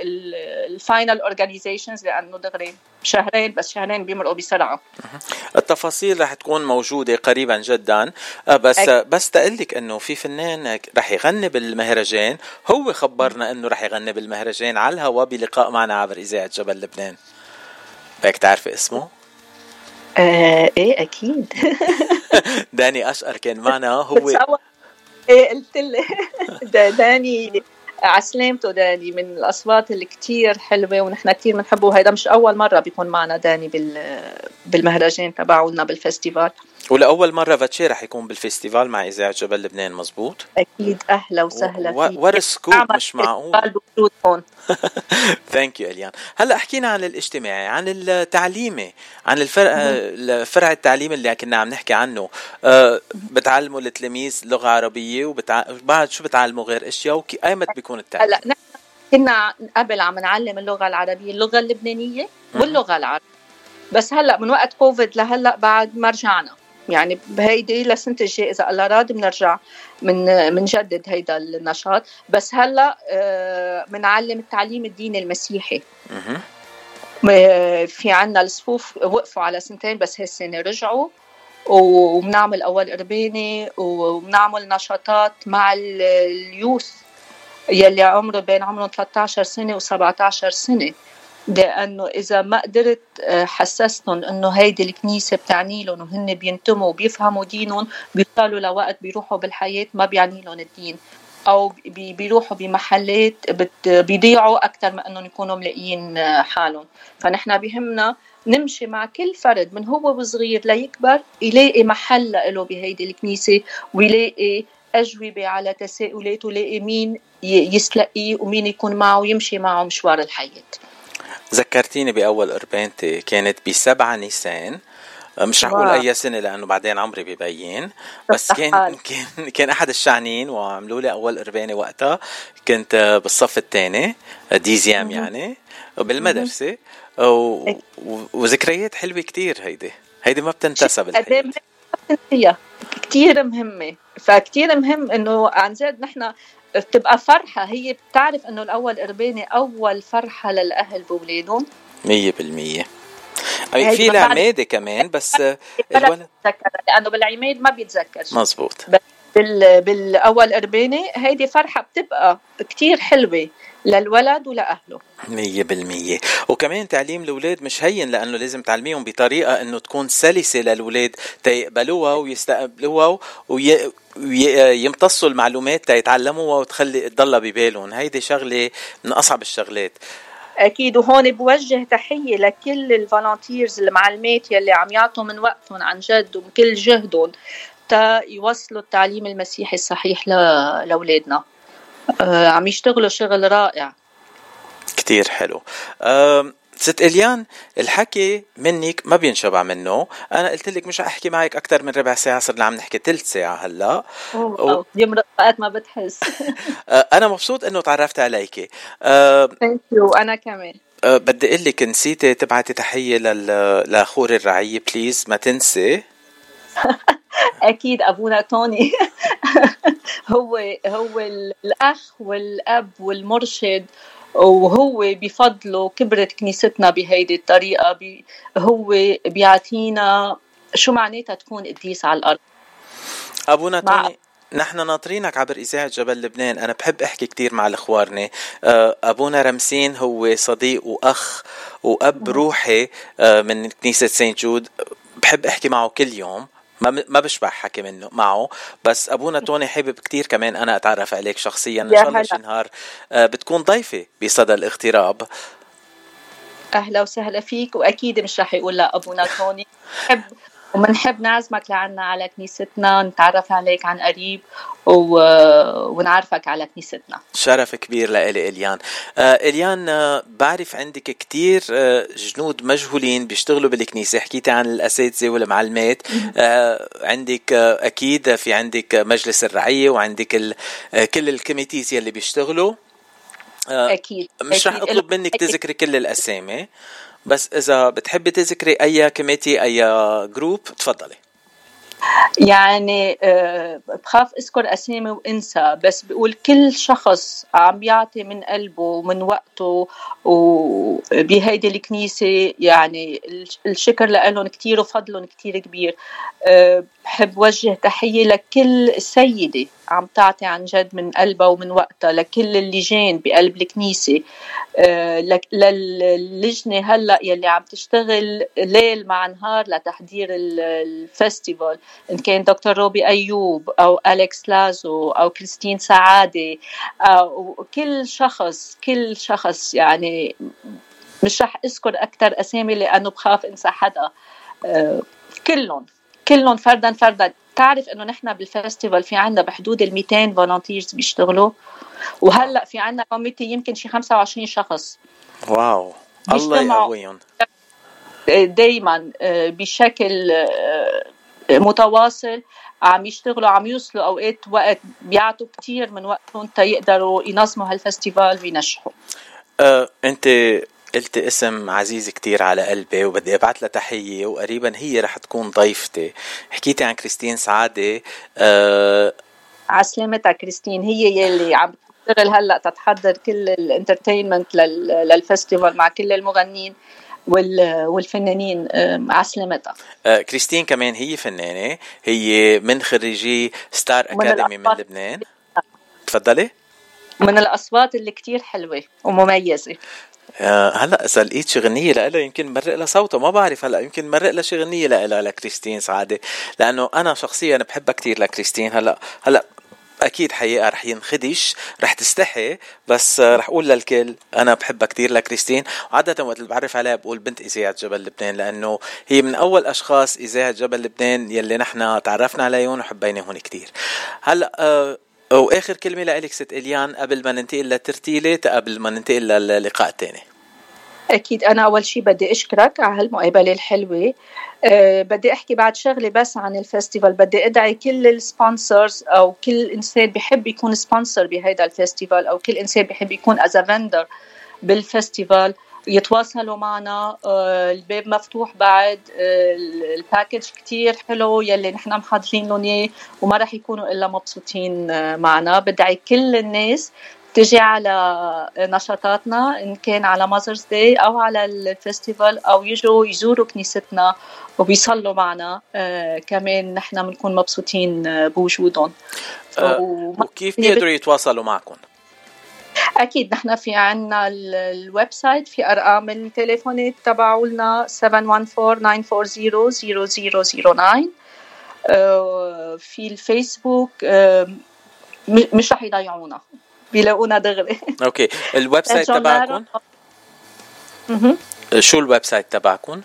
ال final organizations لأنه دغري شهرين بس شهرين بيمرقوا بسرعة. التفاصيل رح تكون موجودة قريبا جدا. آه، بس أك... بس تقلك إنه في فنان رح يغني بالمهرجان. هو خبرنا إنه رح يغني بالمهرجان على الهواء بلقاء معنا عبر إذاعة جبل لبنان. بدك تعرفي اسمه؟ آه إيه أكيد. داني اشقر كان معنا هو إيه قلت له. داني عسلامته داني من الأصوات اللي كتير حلوة ونحن كتير بنحبه. وهيدا مش أول مرة بيكون معنا داني بال بالمهرجان تبعولنا بال festival. ولأول مرة فاتشي رح يكون بال festival مع إذاعة جبل لبنان مزبوط؟ أكيد. أهلا وسهلا و... و scoop مش معقول. هون. thank you إليان. هلأ حكينا عن الاجتماعي عن التعليمي عن الفرع الفرع التعليمي اللي كنا عم نحكي عنه. أه بتعلموا التلاميذ لغة عربية وبعد شو بتعلموا غير أشياء؟ وايمت بيكون التعليم؟ هلأ نحن كنا قبل عم نعلم اللغة العربية اللغة اللبنانية واللغة العربية. بس هلأ من وقت كوفيد لهلأ بعد ما رجعنا. يعني بهيدي لسنة الجاي إذا الله راد بنرجع من بنجدد هيدا النشاط. بس هلأ بنعلم التعليم الديني المسيحي. في عنا الصفوف وقفوا على سنتين بس هالسنة رجعوا. وبنعمل أول قربانة وبنعمل نشاطات مع اليوث يلي عمره بين عمرهم 13 سنة و17 سنة. لأنه إذا ما قدرت حسستهم إنه هيدي الكنيسة بتعني لهم وهن بينتموا وبيفهموا دينهم بيوصلوا لوقت بيروحوا بالحياة ما بيعني لهم الدين. أو بيروحوا بمحلات بيضيعوا أكثر من إنهم يكونوا ملاقيين حالهم. فنحن بهمنا نمشي مع كل فرد من هو وصغير ليكبر يلاقي محل له بهيدي الكنيسة ويلاقي أجوبة على تساؤلاته ويلاقي مين يستلقيه ومين يكون معه ويمشي معه مشوار الحياة. ذكرتيني بأول قربانتي كانت بسبعة نيسان. مش رح أقول أي سنة لأنه بعدين عمري ببين. بس كان كان كان أحد الشعنين وعملوا لي أول قربانه وقتها. كنت بالصف الثاني ديزيام يعني بالمدرسة. و... وذكريات حلوة كتير هيدي. هيدي ما بتنتسى بالحياة كتير مهمة. فكتير مهم إنه عن جد نحن بتبقى فرحة. هي بتعرف إنه الأول قربانة أول فرحة للأهل بأولادهم. مية بالمية. في العمادة كمان بس الولد لأنه بالعماد ما بيتذكر. مزبوط بال بالأول قربانة هيدي فرحة بتبقى كتير حلوة. للولد مية بالمية. وكمان تعليم الأولاد مش هين لأنه لازم تعلميهم بطريقة أنه تكون سلسة للأولاد تيقبلوها ويستقبلوها وي... يمتصوا المعلومات تيتعلموها وتخلي تضلها ببالهم. هيدي شغلة من أصعب الشغلات. أكيد وهون بوجه تحية لكل الفولنتيرز المعلمات يلي عم يعطوا من وقتهم عن جد ومن كل جهدهم تا يوصلوا التعليم المسيحي الصحيح لأولادنا. عم يشتغلوا شغل رائع. كتير حلو. ست إليان الحكي منك ما بينشبع منه. أنا قلت لك مش أحكي معك أكثر من ربع ساعة صرنا عم نحكي ثلث ساعة هلا. و... وقت ما بتحس. أنا مبسوط إنه تعرفت عليك. أه thank you أنا كمان. أه بدي أقول لك نسيتي تبعتي تحية لل... لخوري الرعية please ما تنسي. أكيد أبونا توني. هو هو الأخ والأب والمرشد وهو بفضله كبرت كنيستنا بهيدي الطريقة بي هو بيعطينا شو معناتها تكون قديس على الأرض. أبونا توني نحن ناطرينك عبر إذاعة جبل لبنان. أنا بحب أحكي كتير مع الإخوارني أبونا رمسين هو صديق وأخ وأب روحي من كنيسة سانت جود. بحب أحكي معه كل يوم. ما ما بشبع حكي منه معه. بس أبونا توني حابب كتير كمان أنا أتعرف عليك شخصيا ان شاء الله شي نهار بتكون ضيفة بصدى الاغتراب. أهلا وسهلا فيك وأكيد مش رح يقول لا أبونا توني. بحب وبنحب نعزمك لعنا على كنيستنا نتعرف عليك عن قريب و... ونعرفك على كنيستنا. شرف كبير لإلي إليان. آه إليان آه بعرف عندك كتير آه جنود مجهولين بيشتغلوا بالكنيسة. حكيتي عن الأساتذة والمعلمات. آه عندك آه أكيد في عندك مجلس الرعية وعندك ال... آه كل ال committees يلي بيشتغلوا. آه أكيد مش رح أطلب منك تذكري كل الأسامي. بس إذا بتحبي تذكري أي committee أي group تفضلي. يعني آه، بخاف أذكر أسامي وانسى بس بقول كل شخص عم بيعطي من قلبه ومن وقته وبهيدي الكنيسة يعني الشكر لهم كثير وفضلهم كثير كبير. آه، بحب وجه تحية لكل سيدة. عم تعطي عن جد من قلبها ومن وقتها لكل اللجان بقلب الكنيسة. آه، للجنه هلأ يلي عم تشتغل ليل مع نهار لتحضير ال festival. إن كان دكتور روبي أيوب أو أليكس لازو أو كريستين سعادة أو كل شخص كل شخص يعني مش رح أذكر أكثر أسامي لأنه بخاف إنسى حدا. آه، كلهم. كلهم فردا فردا. تعرف إنه نحن بال festival في عندنا بحدود ال 200 volunteers بيشتغلوا. وهلأ في عندنا committee يمكن شي 25 شخص. wow. الله يقويهم. دائما آه، بشكل آه، متواصل. عم يشتغلوا عم يوصلوا أوقات وقت بيعطوا كثير من وقتهم تيقدروا ينظموا هال festival وينجحوا. أه، أنت قلت اسم عزيز كتير على قلبي وبدي أبعث لها تحية وقريبا هي رح تكون ضيفتي. حكيتي عن كريستين سعادة أه عسلامتها كريستين هي يلي عم تشتغل هلأ تتحضر كل ال entertainment لل festival مع كل المغنيين والفنانين عسلامتها آه كريستين كمان هي فنانة هي من خريجي Star Academy من, من لبنان. تفضلي. من الأصوات اللي كتير حلوة ومميزة. هلا إذا لقيت شي غنية لها يمكن مرق لها صوتها. ما بعرف هلا يمكن مرق لها شي غنية لها لكريستين سعادة. لأنه أنا شخصيا بحبها كثير لكريستين. هلا هلا أكيد حقيقة رح ينخدش رح تستحي بس رح أقول للكل أنا بحبها كثير لكريستين. وعاده وقت اللي بعرف عليها بقول بنت اذاعه جبل لبنان لأنه هي من أول أشخاص اذاعه جبل لبنان يلي نحن تعرفنا عليهم وحبيناهم كثير هلا أه واخر كلمة لك ست إليان قبل ما ننتقل لترتيلة قبل ما ننتقل للقاء الثاني. أكيد. أنا أول شيء بدي أشكرك على هالمقابلة الحلوة. أه بدي أحكي بعد شغلة بس عن ال festival بدي أدعي كل ال sponsors أو كل إنسان بحب يكون sponsor بهيدا ال festival أو كل إنسان بحب يكون as vendor بال festival يتواصلوا معنا آه، الباب مفتوح بعد آه، ال package كتير حلو يلي نحن محضرين لهم إياه وما رح يكونوا إلا مبسوطين آه، معنا بدعي كل الناس تجي على نشاطاتنا إن كان على Mother's Day أو على ال festival أو يجوا يزوروا كنيستنا وبيصلوا معنا آه كمان نحن بنكون مبسوطين بوجودهم آه وكيف بيقدروا يتواصلوا معكم؟ أكيد نحن في عنا ال website في أرقام التليفونات تبعولنا 714-940-0009 آه في الفيسبوك آه مش رح يضيعونا بيلاقونا دغري. أوكي. الويب سايت تبعكم شو ال website تبعكم؟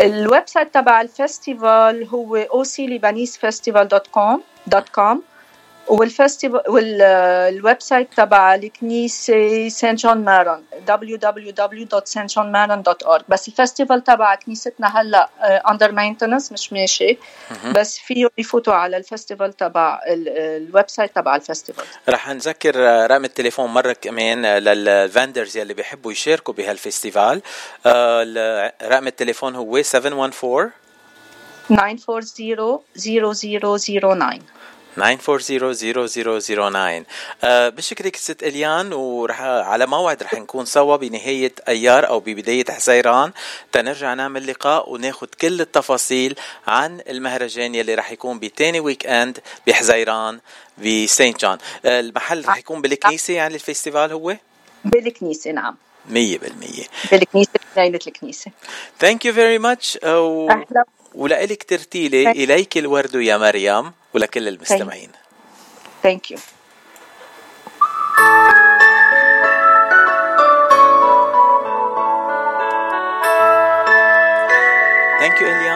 ال website تبع ال festival هو oclebanesefestival.com dot com. وال festival وال website تبع الكنيسة Saint John Maron www.stjohnmaron.org بس ال festival تبع كنيستنا هلا under maintenance مش ماشي. بس فيه يفوتوا على ال festival تبع ال website تبع ال festival. رح نذكر رقم التليفون مرة كمان لل vendors يلي بيحبوا يشاركوا بهال festival. رقم التليفون هو 714 940 0009 940-0009 أه بشكرك ست إليان ورح على موعد رح نكون سوا بنهاية أيار أو ببداية حزيران تنرجع نعمل لقاء وناخد كل التفاصيل عن المهرجان يلي رح يكون بتاني weekend بحزيران ب Saint John أه المحل رح يكون بالكنيسة يعني ال festival هو؟ بالكنيسة نعم. مية بالمية. بالكنيسة بجنينة الكنيسة. thank you very much ولإلك ترتيلة إليك الورد يا مريم ولكل المستمعين. thank you Thank you, Elian.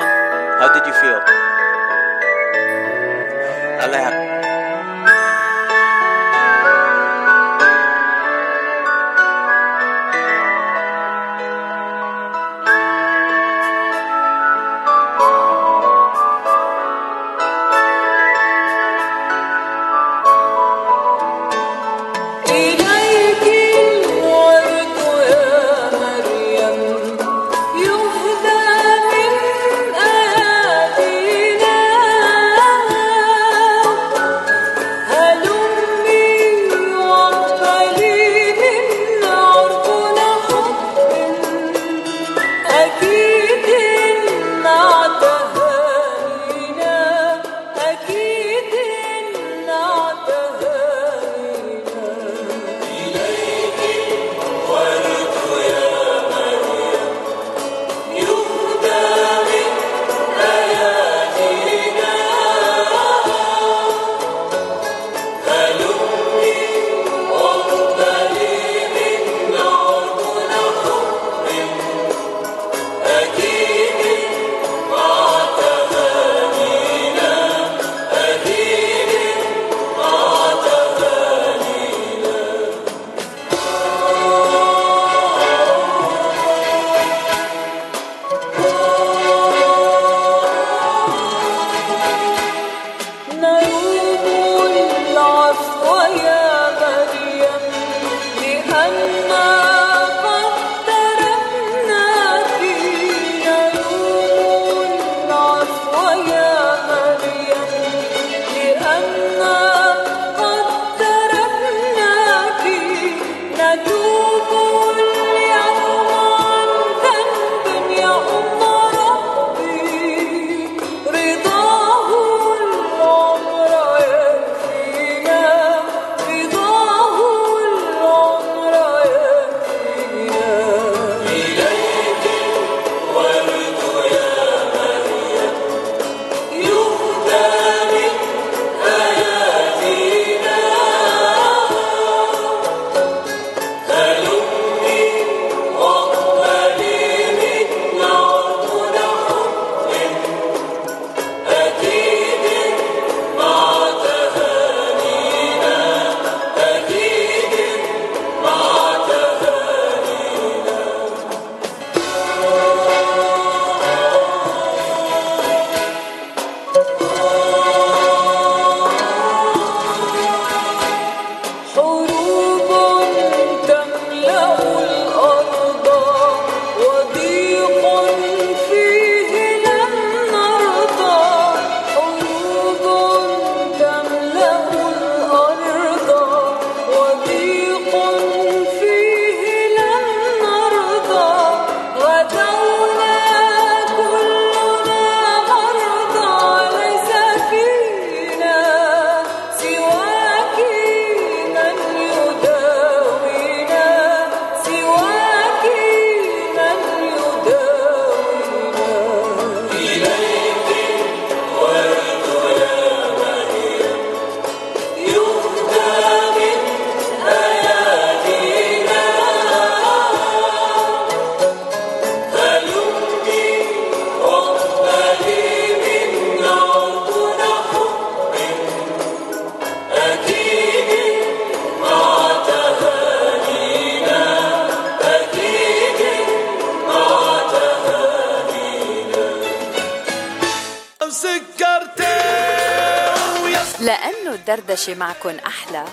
الدردشة معكن أحلى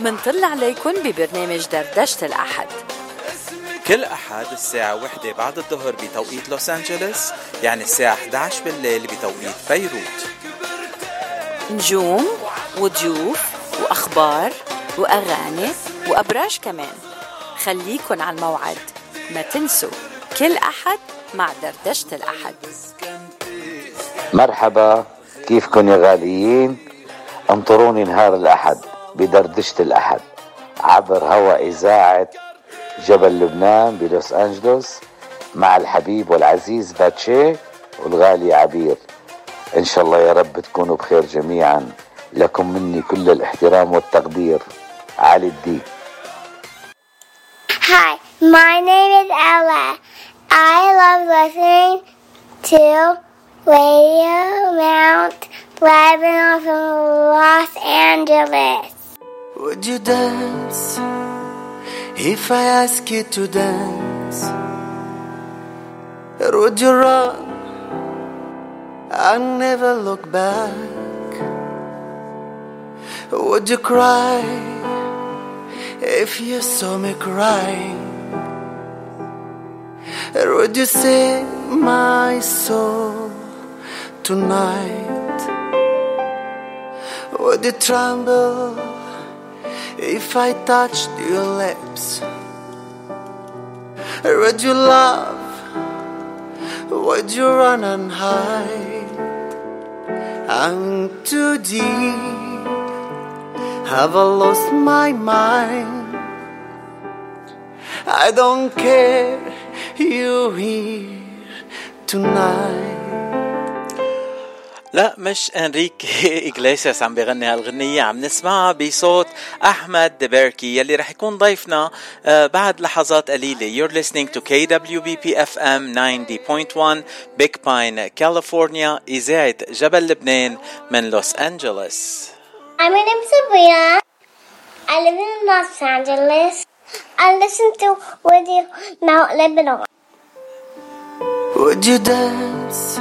منطل عليكن ببرنامج دردشة الأحد. كل أحد الساعة وحدة بعد الظهر بتوقيت لوس أنجلوس يعني الساعة 11 بالليل بتوقيت بيروت. نجوم وضيوف وأخبار وأغاني وأبراج كمان. خليكن على الموعد ما تنسوا كل أحد مع دردشة الأحد. مرحبا كيفكن يا غاليين؟ انطروني نهار الأحد بدردشة الأحد عبر هوا إذاعة جبل لبنان بلوس أنجلوس مع الحبيب والعزيز باتشي والغالي عبير. إن شاء الله يا رب تكونوا بخير جميعا. لكم مني كل الاحترام والتقدير. علي الدين. Hi, my name is Ella. I love listening to Radio Mount Lebanon from Los Angeles. Would you dance if I ask you to dance? Or would you run and never look back? Would you cry if you saw me crying? Or would you save my soul tonight? Would you tremble if I touched your lips? Would you love? Would you run and hide? I'm too deep. Have I lost my mind? I don't care. You here tonight. لا مش انريكي اجليسياس عم بغني هالغنية عم نسمعها بصوت احمد دبيركي يلي رح يكون ضيفنا آه، بعد لحظات قليلة You're listening to KWBP FM 90.1 Big Pine California إذاعة جبل لبنان من لوس أنجلوس My name is Sabrina. I live in Los Angeles. I listen to Radio Mount Lebanon. Would you dance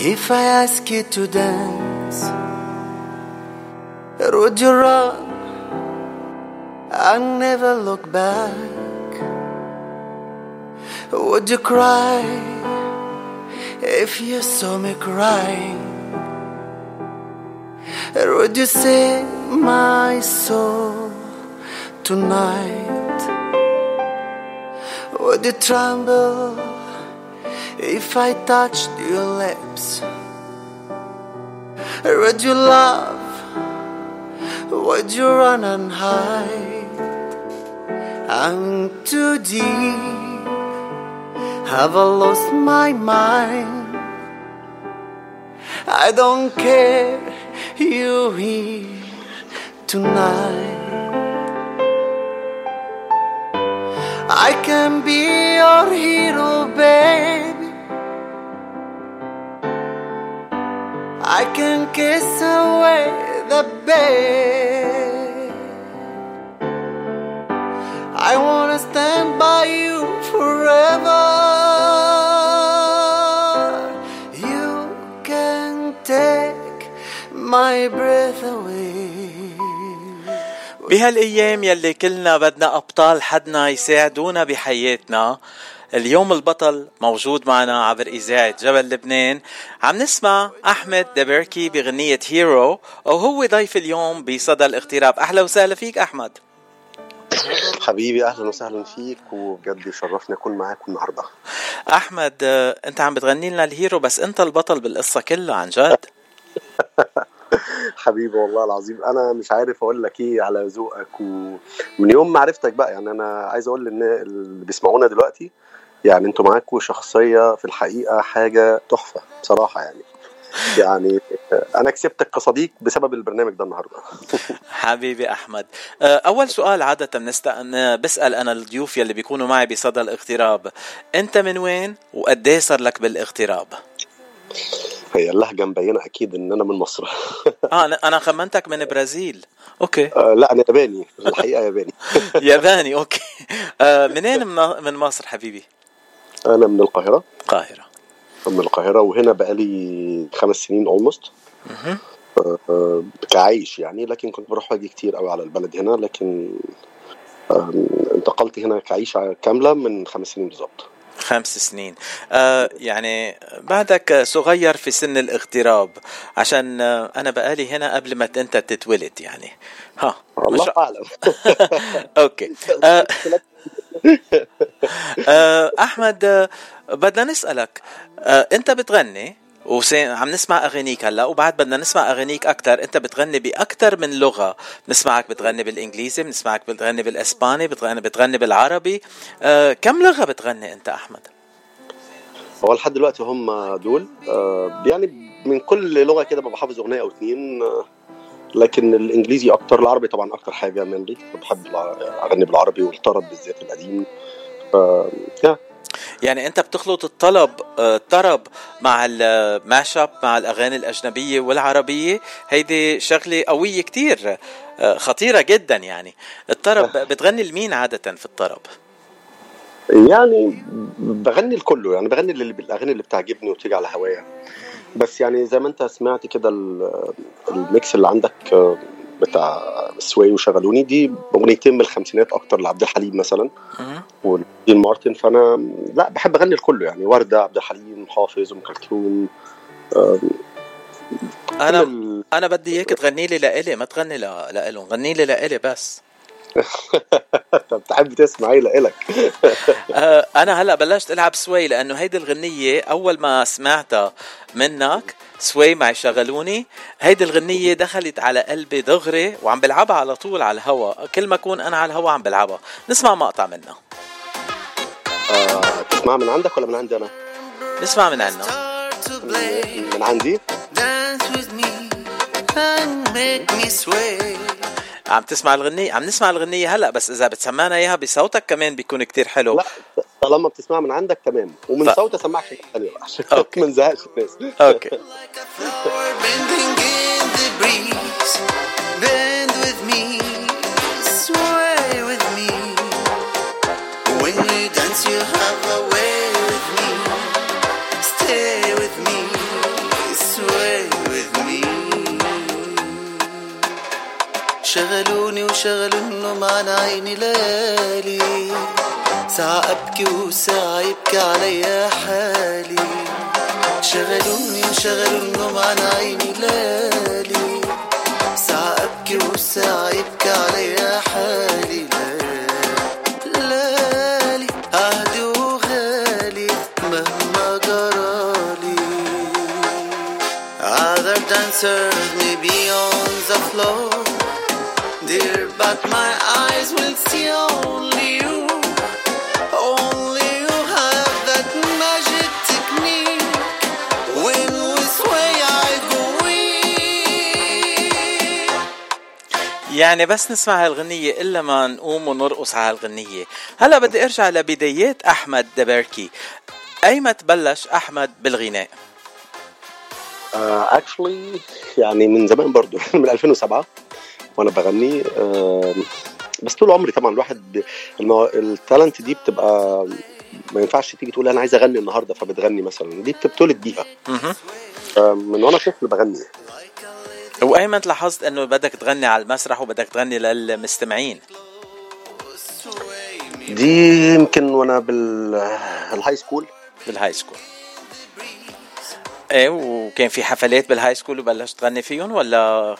if I ask you to dance? Would you run and never look back? Would you cry if you saw me crying? Would you save my soul tonight? Would you tremble if I touched your lips? Or would you love? Would you run and hide? I'm too deep. Have I lost my mind? I don't care. You here tonight. I can be your hero, baby. I can kiss away the pain. I wanna stand by you forever. You can take my breath away. بهالايام يلي كلنا بدنا ابطال حدنا يساعدونا بحياتنا اليوم البطل موجود معنا عبر إذاعة جبل لبنان. عم نسمع أحمد دبركي بغنية هيرو وهو ضيف اليوم بصدى الاغتراب. أهلا وسهلا فيك أحمد. حبيبي أهلا وسهلا فيك وبجد يشرفني أكون معاك النهارده. أحمد آه، أنت عم بتغني لنا الهيرو بس أنت البطل بالقصة كلها عن جد. حبيبي والله العظيم. أنا مش عارف أقول لك إيه على ذوقك ومن يوم ما عرفتك بقى يعني أنا عايز أقول إن اللي بيسمعونا دلوقتي يعني أنتوا معاكوا شخصية في الحقيقة حاجة تحفة بصراحة يعني. يعني أنا كسبتك كصديق بسبب البرنامج ده النهارده. حبيبي أحمد. آه، أول سؤال عادة بنست... بسأل أنا الضيوف يلي بيكونوا معي بصدى الاغتراب. أنت من وين وقد إيه صار لك بالاغتراب؟ هي اللهجة مبينة أكيد إن أنا من مصر. آه أنا خمنتك من برازيل. Okay. آه، لا أنا ياباني. الحقيقة ياباني. ياباني okay. آه، منين من من مصر حبيبي؟ أنا من القاهرة. القاهرة. من القاهرة وهنا بقالي خمس سنين almost. آه، آه، كعيش يعني لكن كنت بروح واجي كتير قوي على البلد هنا لكن آم، انتقلت هنا كعيشة كاملة من خمس سنين بالظبط. خمس سنين. آه يعني بعدك صغير في سن الاغتراب عشان آه أنا بقالي هنا قبل ما أنت تتولد يعني. ها الله أعلم. أوكي. آه آه أحمد آه بدنا نسألك. آه أنت بتغني وعم نسمع أغانيك هلأ وبعد بدنا نسمع أغانيك أكثر أنت بتغني باكثر من لغة. بنسمعك بتغني بالإنجليزي بنسمعك بتغني بالإسباني بتغني بتغني بالعربي. آه كم لغة بتغني أنت أحمد؟ هو لحد دلوقتي هم دول. آه، يعني من كل لغة كده ببقى حافظ أغنية أو اتنين. آه، لكن الإنجليزي أكتر العربي طبعا أكتر حاجة منلي بحب أغني بالعربي والطرب بالذات القديم. ف يعني أنت بتخلط الطلب الطرب مع ال mash up مع الأغاني الأجنبية والعربية. هيدي شغلة قوية كتير خطيرة جدا يعني. الطرب بتغني لمين عادة في الطرب؟ يعني بغني لكله يعني بغني اللي بالأغاني اللي بتعجبني وتيجي على هوايا. بس يعني زي ما انت سمعت كده ال- ال mix اللي عندك آه، بتاع سوي وشغلوني دي أغنيتين من الخمسينات أكتر لعبد الحليم مثلا ودين مارتن. فأنا لا بحب أغني لكله يعني وردة عبد الحليم حافظ أم كلثوم أنا أنا بدي إياك تغني لي لإلي ما تغني لإلهم غني لي لإلي بس. طب تحب تسمع إيه لإلك آه، أنا هلأ بلشت ألعب سوي لأنه هيدي الغنية أول ما سمعتها منك سوي مع شغلوني. هيدي الغنية دخلت على قلبي دغري وعم بلعبها على طول على الهوا. كل ما أكون أنا على الهوا عم بلعبها. نسمع مقطع منها. آه، تسمع من عندك ولا من عندي أنا؟ نسمع من عنا. من عندي؟ Dance with me and make me sway. عم تسمع الغنية؟ عم نسمع الغنية هلأ بس إذا بتسمعنا إياها بصوتك كمان بيكون كتير حلو. لا طالما بتسمع من عندك تمام ومن ف- صوت اسمعك حاجة ثانية بقى عشان ما نزهقش الناس. أوكي. Bending in the شغلوني وشغلوا النوم عن عيني ليالي ساعة أبكي وساعة يبكي عليا حالي. شغلوني وشغلوا النوم عن عيني ليالي ساعة أبكي وساعة يبكي عليا حالي. ليالي عهدي وغالي مهما جرالي Other dancers may be on the floor. But my eyes will see only you. Only you have that magic technique When I go يعني بس نسمع هالغنية إلا ما نقوم ونرقص على هالغنية. هلا بدي أرجع لبدايات أحمد دبركي. أيمت بلش أحمد بالغناء؟ اكشلي يعني من زمان برضو من 2007 وأنا بغني بس طول عمري طبعا الواحد. ال talent دي بتبقى ما ينفعش تيجي تقول أنا عايز أغني النهارده فبتغني مثلا دي بتتولد بيها. من وأنا طفل بغني. وأيمت لاحظت أنه بدك تغني على المسرح وبدك تغني للمستمعين. دي يمكن وأنا بال high school بال high school إيه وكان في حفلات بال high school وبلشت تغني فيهم ولا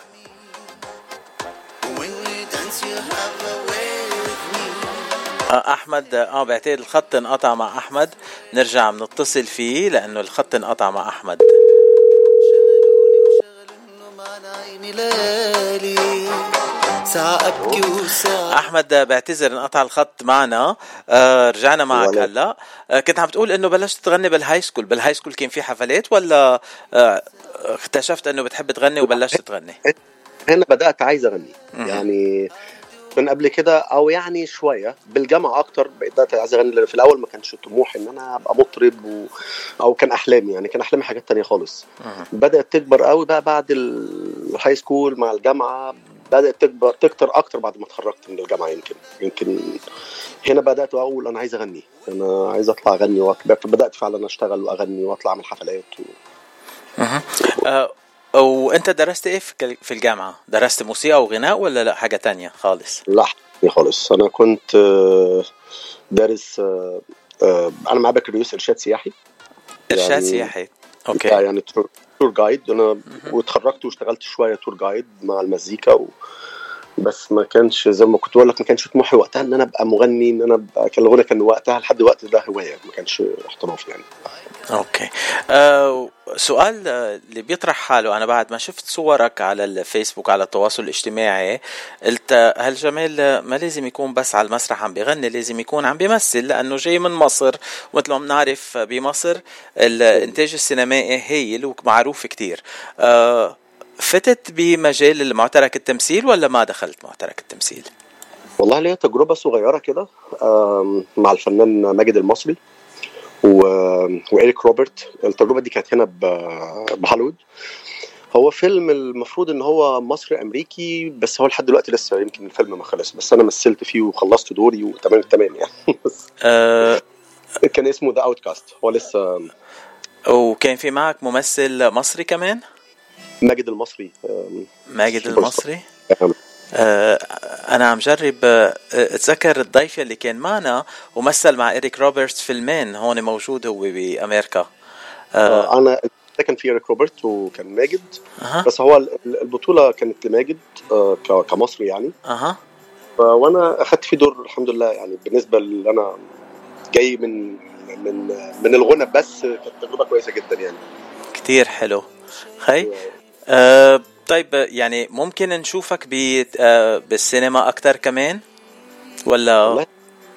أحمد آه بعتقد الخط انقطع مع أحمد. نرجع بنتصل فيه لأنه الخط انقطع مع أحمد. أحمد بعتذر انقطع الخط معنا. آه رجعنا معك. هلأ. آه كنت عم تقول إنه بلشت تغني بال high school بال high school كان في حفلات ولا آه اكتشفت إنه بتحب تغني وبلشت تغني؟ هنا بدأت عايز أغني. يعني من قبل كده أو يعني شوية بالجامعة أكتر. بدات عايز أغني لأن في الأول ما كانش طموحي إن أنا أبقى مطرب و... أو كان أحلامي يعني كان أحلامي حاجات تانية خالص. بدأت تكبر قوي بقى بعد ال high school مع الجامعة. بدأت تكبر تكتر أكتر بعد ما اتخرجت من الجامعة يمكن. يمكن هنا بدأت أقول أنا عايز أغني. أنا عايز أطلع أغني وأك- بدأت فعلا أشتغل وأغني وأطلع أعمل حفلات و... آه وانت درست إيه في الجامعة؟ درست موسيقى وغناء ولا لأ؟ حاجة تانية خالص؟ لا خالص. أنا كنت آه، دارس آه، آه، أنا معايا بكالوريوس إرشاد سياحي. إرشاد يعني- سياحي. Okay. يعني tour جايد. أنا واتخرجت واشتغلت شوية تور جايد مع المزيكا و... بس ما كانش زي ما كنت بقول لك ما كانش طموحي وقتها إن أنا أبقى مغني إن أنا أبقى كان الغنى كان وقتها لحد الوقت ده هواية ما كانش احتراف يعني. أوكي. آه سؤال آه، اللي بيطرح حاله أنا بعد ما شفت صورك على الفيسبوك على التواصل الاجتماعي قلت آه، هل جمال آه، ما لازم يكون بس على المسرح عم بيغني لازم يكون عم بيمثل لأنه جاي من مصر ومثل ما بنعرف آه، بمصر الإنتاج السينمائي هايل ومعروف كتير. آه فتت بمجال المعترك التمثيل ولا ما دخلت معترك التمثيل؟ والله ليا تجربة صغيرة كده مع الفنان ماجد المصري. و... وإيريك روبرت. التجربة دي كانت هنا ب... بهوليوود. هو فيلم المفروض إن هو مصري أمريكي بس هو لحد دلوقتي لسه يمكن الفيلم ما خلص. بس أنا مثلت فيه وخلصت دوري وتمام تمام يعني. آه. كان اسمه The Outcast هو لسه وكان في معك ممثل مصري كمان؟ ماجد المصري. ماجد المصري؟ آه، أنا عم جرب آه، أتذكر الضيف اللي كان معنا ومثل مع إريك روبرتس فيلمين هون موجود هو بأمريكا. آه، آه، أنا كان في إيريك روبرتس وكان ماجد أها. بس هو ال- البطولة كانت لماجد آه، كمصري يعني. أها. وأنا اخدت فيه دور الحمد لله يعني بالنسبة اللي أنا جاي من من من الغنى بس كانت تجربة كويسة جدا يعني. كتير حلو. خي آه، طيب يعني ممكن نشوفك ب آه، بالسينما أكتر كمان؟ ولا؟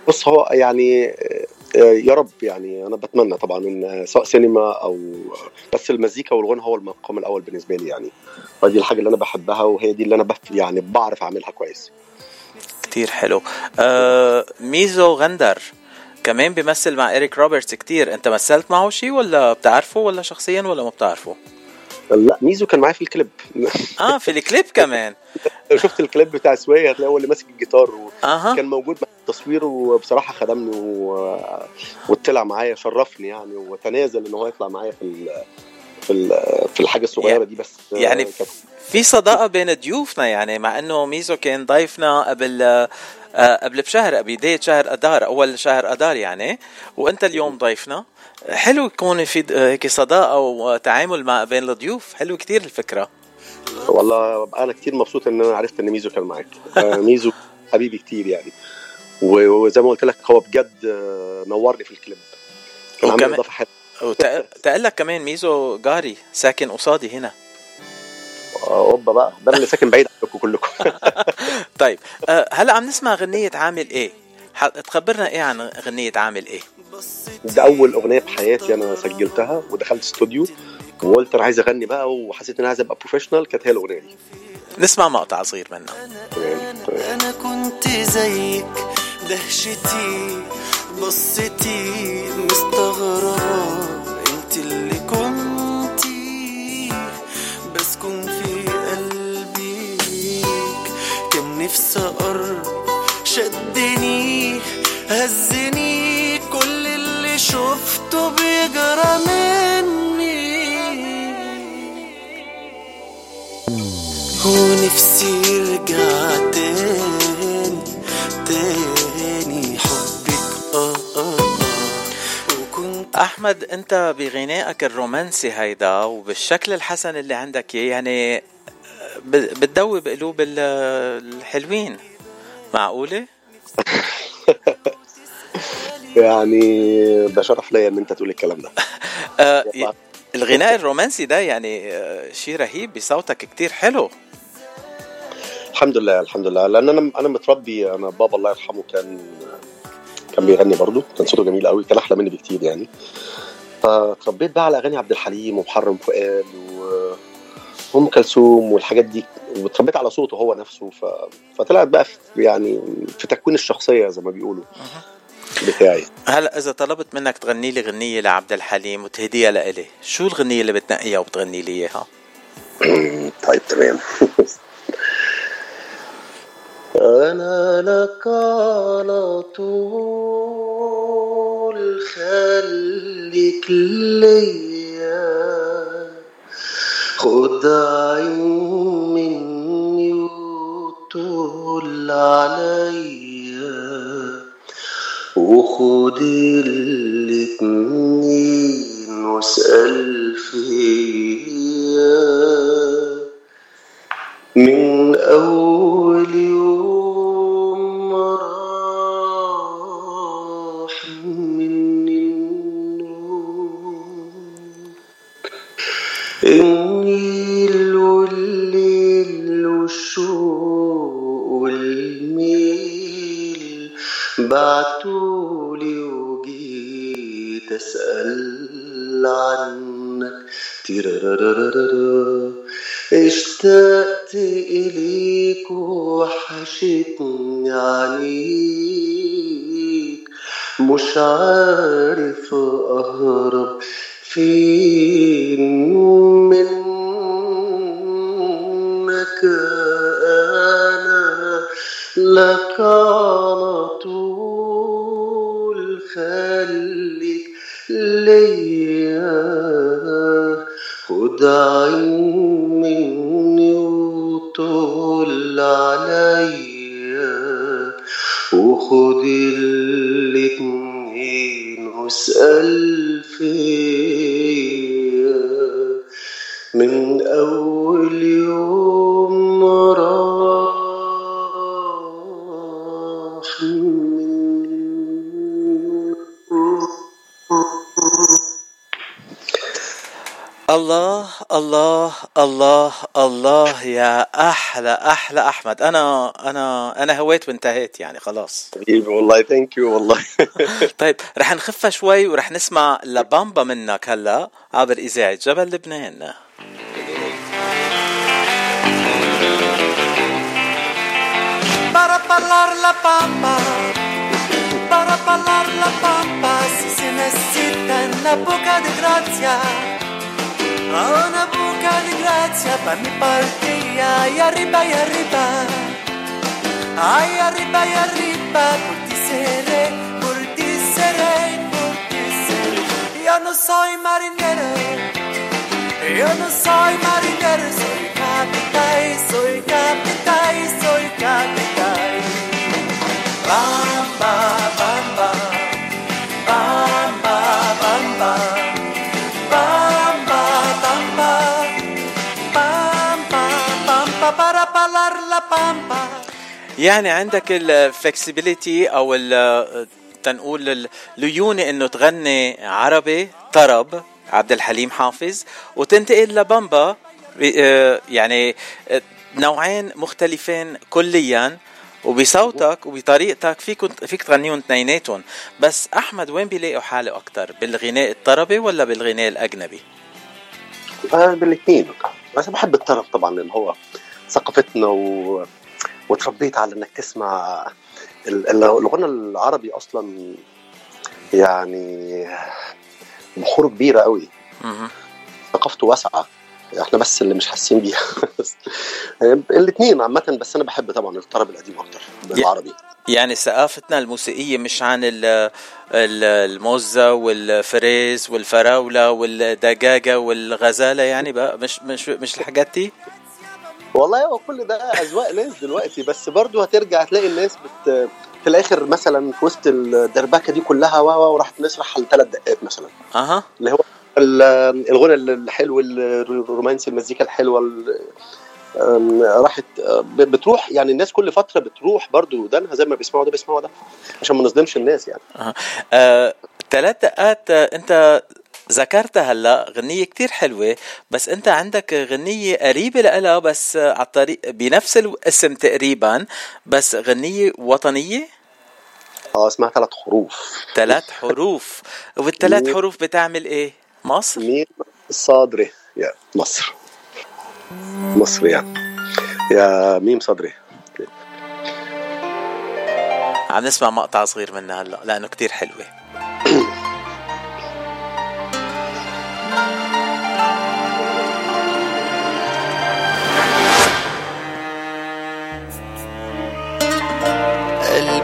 بص هو يعني آه، آه، يا رب يعني أنا بتمنى طبعا إن سواء سينما أو بس المزيكا والغنى هو المقام الأول بالنسبة لي يعني. ودي الحاجة اللي أنا بحبها وهي دي اللي أنا بف يعني بعرف أعملها كويس. كتير حلو. آه، ميزو غندر كمان بيمثل مع إريك روبرتس كتير. أنت مثلت معه شيء ولا بتعرفه ولا شخصيا ولا ما بتعرفه؟ لا ميزو كان معايا في الكليب. آه في الكليب كمان. لو شفت الكليب بتاع سوي هتلاقي هو اللي ماسك الجيتار و... أها. كان موجود مع التصوير وبصراحة خدمني و... وطلع معايا شرفني يعني وتنازل إن هو يطلع معايا في ال... في ال... في الحاجة الصغيرة دي بس. يعني كانت في صداقة بين ضيوفنا يعني مع إنه ميزو كان ضيفنا قبل آه، قبل بشهر بداية شهر اذار أول شهر اذار يعني. وأنت اليوم ضيفنا؟ حلو يكون في د- هيك صداقة وتعامل مع بين الضيوف. حلو كتير الفكرة. والله أنا كتير مبسوط إن أنا عرفت إن ميزو كان معاك. آه، ميزو حبيبي كتير يعني. وزي ما قلت لك هو بجد آه، نورني في الكليب. كان عامل وكمان- إضافة حلوة. لك كمان ميزو جاري ساكن قصادي هنا. آه، أوبا بقى. ده اللي ساكن بعيد عنكم كلكم. طيب آه، هلا عم نسمع غنية عامل إيه؟ تخبرنا إيه عن غنية عامل إيه؟ ده أول أغنية في حياتي أنا سجلتها ودخلت استوديو وقلت أنا عايز اغني بقى وحسيت إن أنا عايز أبقى professional كانت هي الأغنية دي. نسمع مقطع صغير منها أنا كنت زيك دهشتي بصتي مستغربة أنت اللي كنتي بسكن في قلبيك كان نفسي أقرب شدني هزني. شفته بيجرى مني. ونفسي يرجع تاني تاني حبك. آه آه آه أحمد أنت بغنائك الرومانسي هيدا وبالشكل الحسن اللي عندك إياه، يعني ب- بتدوب قلوب ال- الحلوين. معقولة؟ يعني ده شرف ليا إن أنت تقول الكلام ده. آه الغناء الرومانسي ده يعني آه، شيء رهيب بصوتك كتير حلو. الحمد لله الحمد لله. لأن أنا أنا متربي أنا بابا الله يرحمه كان كان بيغني برضه كان صوته جميل قوي كان أحلى مني بكتير يعني. فتربيت بقى على أغاني عبد الحليم ومحرم فؤاد وام كلثوم والحاجات دي واتربيت على صوته هو نفسه ف... فطلعت بقى في يعني في تكوين الشخصية زي ما بيقولوا. بتاعي. هلا إذا طلبت منك تغني لي غنية لعبد الحليم وتهديها لإلي شو الغنية اللي بتنقيها وبتغني لي إياها؟ طيب تمام. أنا لك على طول خليك ليا. خد عين مني وطول عليا. وخد الاتنين واسأل فيا من أول يوم راح مني النوم النيل والليل والشوق بعتولي وجيت أسأل عنك اشتقت إليك وحشتني عليك مش عارف أهرب فين منك أنا لك أحلى أحلى أحمد أنا أنا أنا هويت وانتهيت يعني خلاص. حبيبي والله ثانك يو والله. طيب رح نخفها شوي ورح نسمع لبامبا منك هلا عبر اذاعه جبل لبنان. Para parlar la pampa, para parlar la pampa, si se necesita una poca de gracia, una poca grazie per partire, ai arriba, ai arriba, ai arriba, ai arriba, pur di sere, pur di sere, pur di sere. Io non so il mariniere, io non so il mariniere, sono il capitai, sono il capitai, sono il capitai. Bam, bam, bam. يعني عندك الفلكسبيليتي أو تنقول ال- الليونة إنه تغني عربي طرب عبد الحليم حافظ وتنتقل لبامبا آه، يعني آه، نوعين مختلفين كليا وبصوتك وبطريقتك فيك فيك تغنيهم اثنيناتهم. بس أحمد وين بيلاقوا حالة أكثر بالغناء الطربي ولا بالغناء الأجنبي؟ آه، بالاثنين بس بحب الطرب طبعا لأن هو ثقافتنا و... وتربيت على إنك تسمع ال- ال- الغنى العربي أصلا يعني بحور كبيرة قوي. ثقافته واسعة. إحنا بس اللي مش حاسين بيها. الاثنين عامة بس أنا بحب طبعا الطرب القديم أكتر بالعربي يعني ثقافتنا الموسيقية مش عن ال- ال- الموزة والفريز والفراولة والدجاجة والغزالة يعني بقى مش مش مش الحاجات دي؟ والله هو كل ده أذواق ناس دلوقتي بس برضو هترجع تلاقي الناس بت في الآخر مثلا في وسط الدربكة دي كلها وا وا وراحت نسرح لثلاث دقات مثلا. أها. اللي هو ال- الغنى الحلو الرومانسي المزيكا الحلوة راحت بتروح يعني الناس كل فترة بتروح برضو ودانها زي ما بيسمعوا ده بيسمعوا ده عشان ما نظلمش الناس يعني. آه، ثلاث دقات آه، أنت ذكرتها هلا غنية كتير حلوة بس أنت عندك غنية قريبة لها بس على الطريق بنفس الاسم تقريبا بس غنية وطنية؟ آه اسمها ثلاث حروف. ثلاث حروف. والثلاث. حروف بتعمل إيه؟ مصر؟ ميم صادري يا مصر. مصر يعني. يا ميم صدري. عم نسمع مقطع صغير منها هلا لأنه كتير حلوة.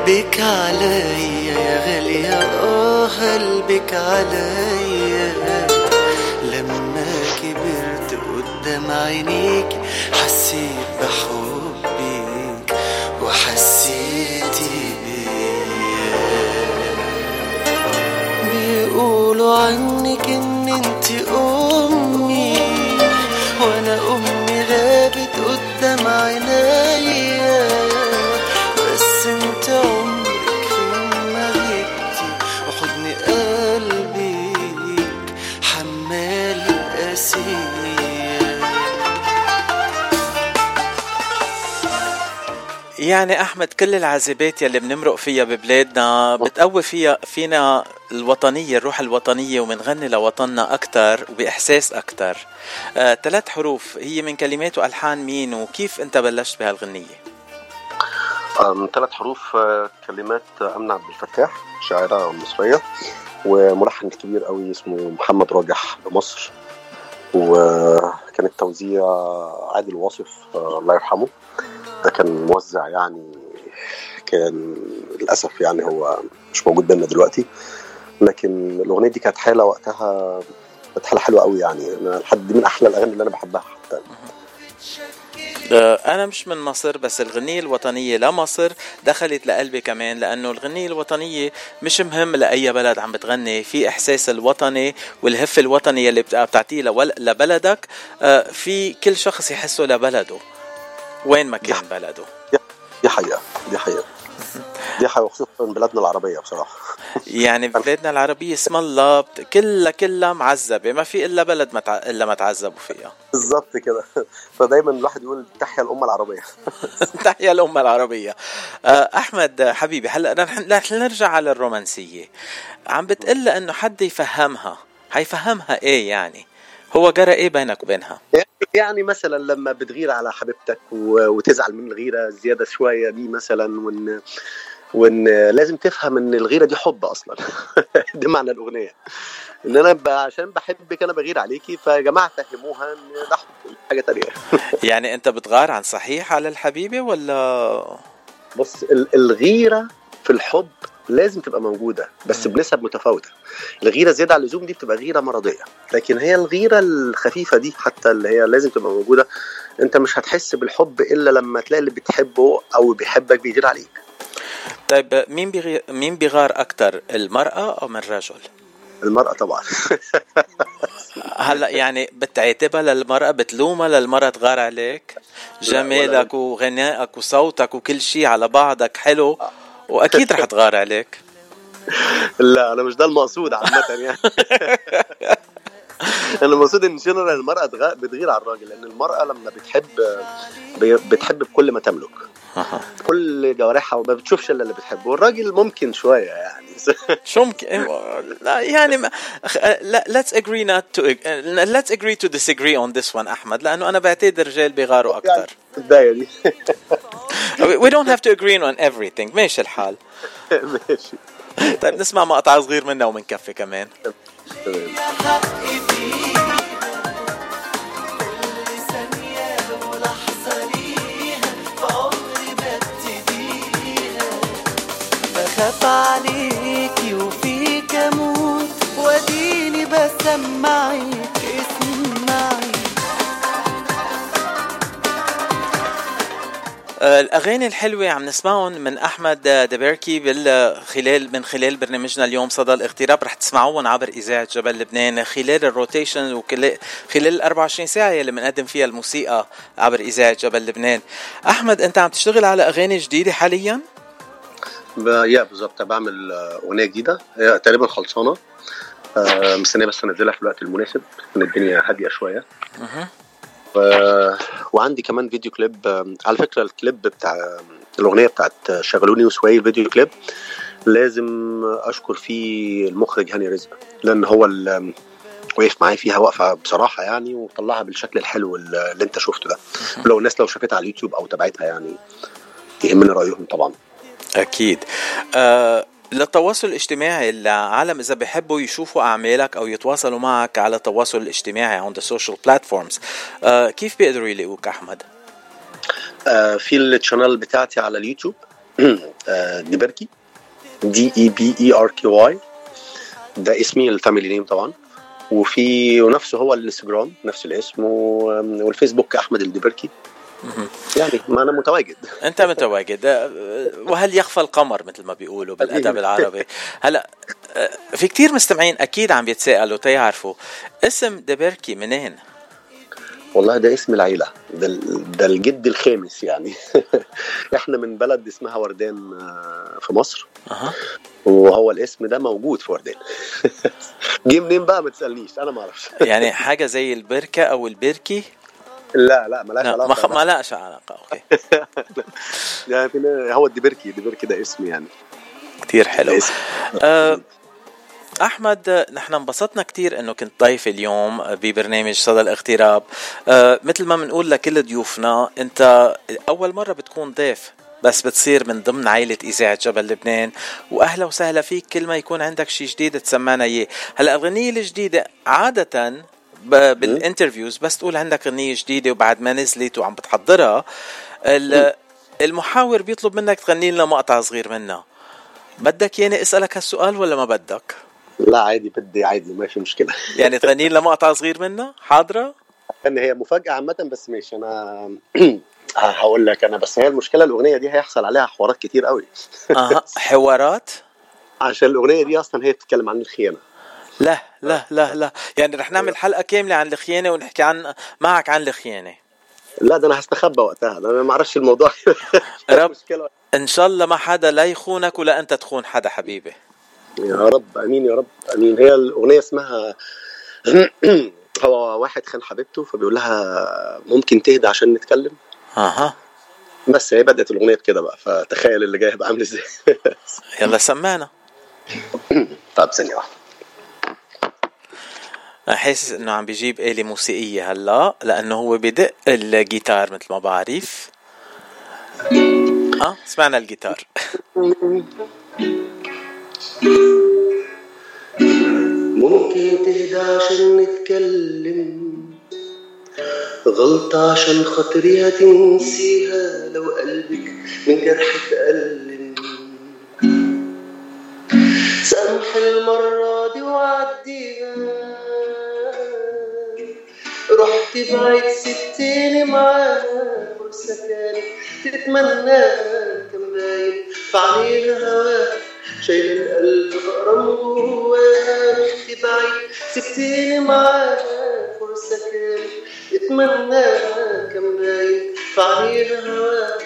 قلبك عليا يا غالية آه قلبك عليا لما كبرت قدام عينيك حسيت بحبك وحسيتي بيا بيقولوا عنك يعني أحمد كل العذابات يلي بنمرق فيها ببلادنا بتقوي فيها فينا الوطنية الروح الوطنية ومنغني لوطننا أكثر وبإحساس أكثر آه، ثلاث حروف هي من كلمات وألحان مين؟ وكيف أنت بلشت بهالغنية؟ ثلاث حروف آه، كلمات أمنة عبد الفتاح شاعرة مصرية وملحن كبير قوي اسمه محمد راجح بمصر وكان التوزيع عادل واصف آه، الله يرحمه. ده كان موزع يعني كان للأسف يعني هو مش موجود بينا دلوقتي. لكن الأغنية دي كانت حالة وقتها كانت حالة حلوة قوي يعني. أنا لحد من أحلى الأغاني اللي أنا بحبها حتى. آه، أنا مش من مصر بس الغنية الوطنية لمصر دخلت لقلبي كمان لأنه الغنية الوطنية مش مهم لأي بلد عم بتغني. في إحساس الوطني والهفة الوطنية اللي بت- بتعطيه لبلدك. آه، في كل شخص يحسه لبلده. وين ما كان بلده. دي حقيقة دي حقيقة دي حقيقة خصوصا بلادنا العربية بصراحة. يعني بلادنا العربية اسم الله بت- كلها كلها معذبة. ما في إلا بلد ما تع- إلا ما تعذبوا فيها. بالظبط كده. فدايما الواحد يقول تحيا الأمة العربية. تحيا الأمة العربية. آه، أحمد آه، حبيبي هلأ رح نرجع على الرومانسية. عم بتقول إنه حد يفهمها. حيفهمها إيه يعني؟ هو جرى إيه بينك وبينها؟ يعني مثلا لما بتغير على حبيبتك وتزعل من الغيرة زيادة شوية دي مثلا وان وإن لازم تفهم إن الغيرة دي حب أصلا. ده معنى الأغنية. إن أنا ب- عشان بحبك أنا بغير عليكي فيا جماعة فهموها إن ده حب حاجة تانية. يعني أنت بتغار عن صحيح على الحبيبة ولا؟ بص ال- الغيرة في الحب لازم تبقى موجودة بس بنسب متفاوتة. الغيرة زيادة عن اللزوم دي بتبقى غيرة مرضية. لكن هي الغيرة الخفيفة دي حتى اللي هي لازم تبقى موجودة انت مش هتحس بالحب إلا لما تلاقي اللي بتحبه أو بيحبك بيغير عليك. طيب مين بيغير مين بيغار أكتر المرأة أو من الرجل؟ المرأة طبعا. هلأ يعني بتعاتبها للمرأة بتلومها للمرأة تغار عليك؟ جمالك وغنائك وصوتك وكل شيء على بعضك حلو. وأكيد رح تغار عليك. لا أنا مش ده المقصود عامة يعني. أنا المقصود إن جنرال المرأة تغ- بتغير على الراجل لأن المرأة لما بتحب بتحب بكل ما تملك. كل جوارحها وما بتشوفش إلا اللي بتحبه. والراجل ممكن شوية يعني. شو ممكن؟ لا يعني ما لا let's agree not to let's agree to disagree on this one أحمد لأنه أنا بعتقد الرجال بيغاروا أكثر البداية دي we don't have to agree on everything. ماشي الحال. ماشي. طيب نسمع مقطع صغير منها ومنكفي كمان. بسمعك اسمعي. الأغاني الحلوة عم نسمعهم من أحمد دبركي بال خلال من خلال برنامجنا اليوم صدى الاغتراب. رح تسمعوهم عبر إذاعة جبل لبنان خلال الروتيشن وخلال ال 24 ساعة اللي بنقدم فيها الموسيقى عبر إذاعة جبل لبنان. أحمد أنت عم تشتغل على أغاني جديدة حاليا؟ ب- يا بالظبط بعمل أغنية جديدة. هي تقريبا خلصانة. مستنيه بس انزلها في الوقت المناسب ان الدنيا هادية شوية. وعندي كمان فيديو كليب آه، على فكرة الكليب بتاع الأغنية بتاعت شغلوني وسوي الفيديو كليب لازم أشكر فيه المخرج هاني رزق لأن هو ال- وقف معايا فيها وقفه بصراحة يعني وطلعها بالشكل الحلو اللي اللي أنت شفته ده. ولو الناس لو شافتها على اليوتيوب أو تابعتها يعني يهمني رأيهم طبعا. أكيد. آه للتواصل الاجتماعي العالم إذا بيحبوا يشوفوا أعمالك أو يتواصلوا معك على التواصل الاجتماعي on the social platforms. آه كيف بيقدروا يلاقوك أحمد؟ آه، في ال channel بتاعتي على اليوتيوب. ديبركي D E B E R K Y ده اسمي ال family name طبعا. وفي ونفسه هو الانستجرام نفس الاسم. والفيسبوك أحمد الدبركي يعني ما أنا متواجد. أنت متواجد. آه، وهل يخفى القمر مثل ما بيقولوا بالأدب العربي؟ هلا آه، في كتير مستمعين أكيد عم بيتساءلوا تيعرفوا اسم دبركي منين؟ والله ده اسم العيلة ده, ده الجد الخامس يعني. إحنا من بلد اسمها وردان آه، في مصر. أها. وهو الاسم ده موجود في وردان. جه منين بقى؟ ما تسألنيش أنا ما أعرفش. يعني حاجة زي البركة أو البركي؟ لا لا ملاش لا علاقة ما, خ... ما لهاش علاقة أوكي. يعني هو الدبركي الدبركي ده اسم يعني. كتير حلو. آه، أحمد نحن انبسطنا كتير إنه كنت ضيف اليوم ببرنامج صدى الاغتراب. آه، مثل ما بنقول لكل ضيوفنا أنت أول مرة بتكون ضيف بس بتصير من ضمن عائلة إذاعة جبل لبنان. وأهلا وسهلا فيك كل ما يكون عندك شيء جديد تسمعنا إياه. هلا الأغنية الجديدة عادة بالانترفيوز بس تقول عندك أغنية جديدة وبعد ما نزلت وعم بتحضرها ال- المحاور بيطلب منك تغني لنا مقطع صغير منها بدك ياني أسألك هالسؤال ولا ما بدك؟ لا عادي بدي عادي ما في مشكلة يعني تغني لنا مقطع صغير منها؟ حاضرة؟ ان هي مفاجأة عامة بس ماشي أنا هقول لك أنا بس هي المشكلة الأغنية دي هيحصل عليها حوارات كتير قوي أها حوارات؟ عشان الأغنية دي أصلا هي بتتكلم عن الخيانة لا لا لا لا. يعني رح نعمل حلقة كاملة عن الخيانة ونحكي عن معك عن الخيانة. لا ده أنا هستخبى وقتها. أنا ما أعرفش الموضوع. رب إن شاء الله ما حدا لا يخونك ولا أنت تخون حدا حبيبي. يا رب آمين يا رب آمين. هي الأغنية اسمها هو واحد خان حبيبته فبيقول لها ممكن تهدى عشان نتكلم؟ أها. بس هي بدأت الأغنية بكده بقى فتخيل اللي جاي هيبقى عامل إزاي. يلا سمعنا. طب ثانية واحدة. حاسس إنه عم بيجيب آلة موسيقية هلا لأنه هو بدق الجيتار مثل ما بعرف. آه سمعنا الجيتار. ممكن تهدى عشان نتكلم غلطة عشان خاطري هتنسيها لو قلبك من جرح تألم. سامح المرة دي وعديها. رحت بعيد سبتني معاها فرصة كانت تتمناها كان باين في عينيها هواها شايل القلب غرام جواها رحت بعيد سبتني معاها فرصة كانت تتمناها كان باين في عينيها هواها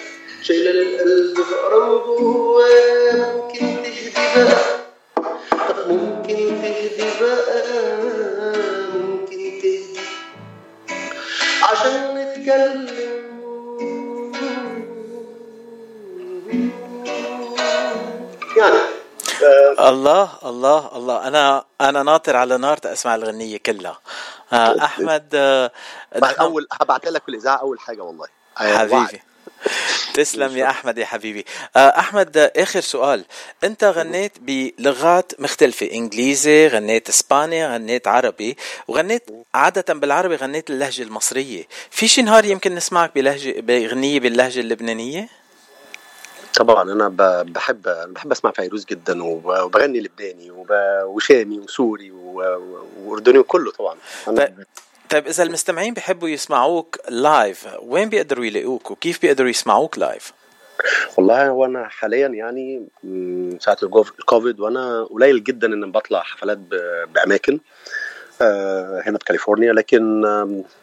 شايل القلب غرام جواها ممكن تهدي بقى. طب ممكن تهدي بقى. عشان نتكلم. يعني الله الله الله. أنا أنا ناطر على نار اسمع الغنية كلها. آه أحمد آه أول هبعتها لك الإذاعة أول حاجة والله. حبيبي. تسلم يا أحمد يا حبيبي. آه، أحمد آخر سؤال. أنت غنيت بلغات مختلفة إنجليزي غنيت إسباني غنيت عربي وغنيت عادة بالعربي غنيت اللهجة المصرية. في شي نهار يمكن نسمعك بلهجة بأغنية باللهجة اللبنانية؟ طبعا أنا بحب بحب أسمع فيروز جدا وب- وبغني لبناني وشامي وسوري وأردني وكله طبعا. أنا طيب إذا المستمعين بيحبوا يسمعوك live وين بيقدروا يلاقوك؟ وكيف بيقدروا يسمعوك live والله هو أنا حاليا يعني ساعة الكوفيد وأنا قليل جدا إن بطلع حفلات بأماكن آه، هنا في كاليفورنيا لكن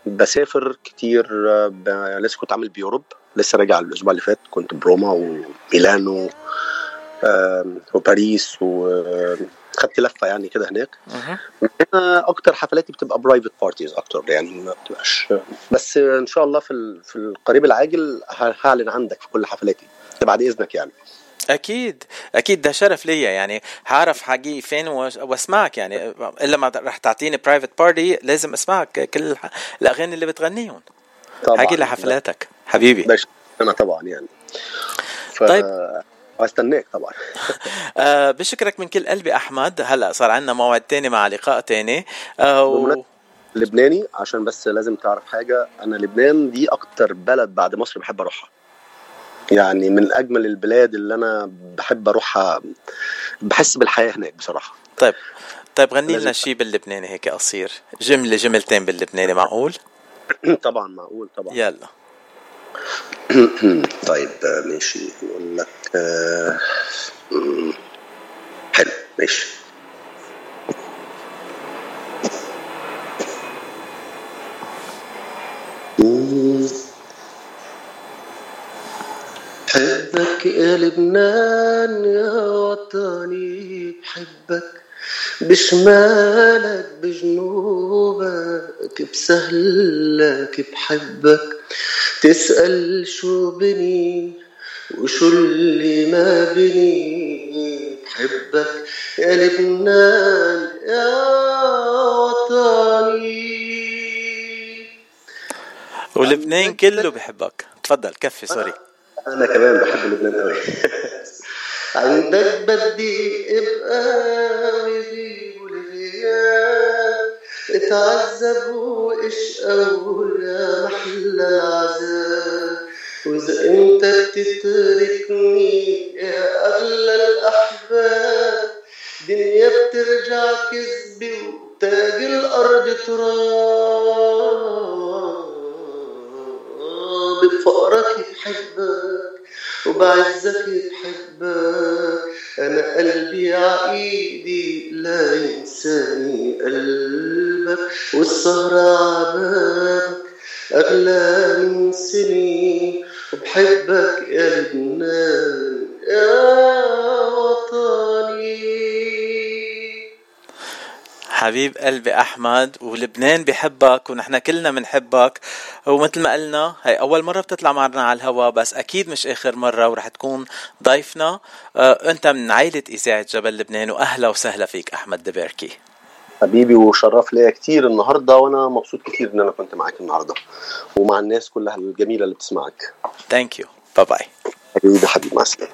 بسافر كتير آه، ب- لسه كنت عامل ب Europe لسه راجع الأسبوع اللي فات كنت بروما وميلانو وباريس وخدت لفة يعني كده هناك. هنا أكتر حفلاتي بتبقى private parties أكتر يعني ما بتبقاش. بس إن شاء الله في في القريب العاجل هعلن عندك في كل حفلاتي. بعد إذنك يعني. أكيد أكيد ده شرف ليا يعني. هعرف حقيقي فين وأسمعك يعني. إلا ما رح تعطيني private party لازم أسمعك كل الأغاني اللي بتغنيهم. طبعاً. حاجي لحفلاتك. حبيبي. أنا طبعا يعني. ف... طيب. واستناك طبعا. آه بشكرك من كل قلبي أحمد. هلا صار عندنا موعد تاني مع لقاء تاني. آه و... لبناني عشان بس لازم تعرف حاجة أنا لبنان دي أكتر بلد بعد مصر بحب أروحها. يعني من أجمل البلاد اللي أنا بحب أروحها بحس بالحياة هناك بصراحة. طيب طيب غني لنا. شيء باللبناني هيك قصير. جملة جملتين باللبناني معقول؟ طبعا معقول طبعا. يلا. طيب ماشي نقول لك آه، حلو ماشي مم. بحبك يا لبنان يا وطني بحبك بشمالك بجنوبك بسهلك بحبك. تسأل شو بني وشو اللي ما بني بحبك. يا لبنان يا وطني. ولبنان كله بحبك. تفضل كفي سوري أنا كمان بحب لبنان قوي عندك بدي ابقى ويجيبوا الغياب اتعذب واشقى يا محلى العذاب واذا أنت بتتركني يا اغلى الأحباب. دنيا بترجع كذبي وتاج الأرض تراب. بفقرك بحبك وبعزك بحبك أنا قلبي عايدي لا ينساني قلبك والسهرة عبابك أغلى من سنين. وبحبك يا لبنان يا وطني. حبيب قلبي أحمد ولبنان بحبك ونحن كلنا بنحبك. ومثل ما قلنا هي أول مرة بتطلع معنا على الهواء بس أكيد مش آخر مرة ورح تكون ضيفنا. آه، أنت من عائلة إذاعة جبل لبنان وأهلا وسهلا فيك أحمد دبركي حبيبي وشرف ليا كتير النهارده وأنا مبسوط كتير إن أنا كنت معاك النهارده. ومع الناس كلها الجميلة اللي بتسمعك. thank you bye bye حبيبي حبيبي مع السلامة.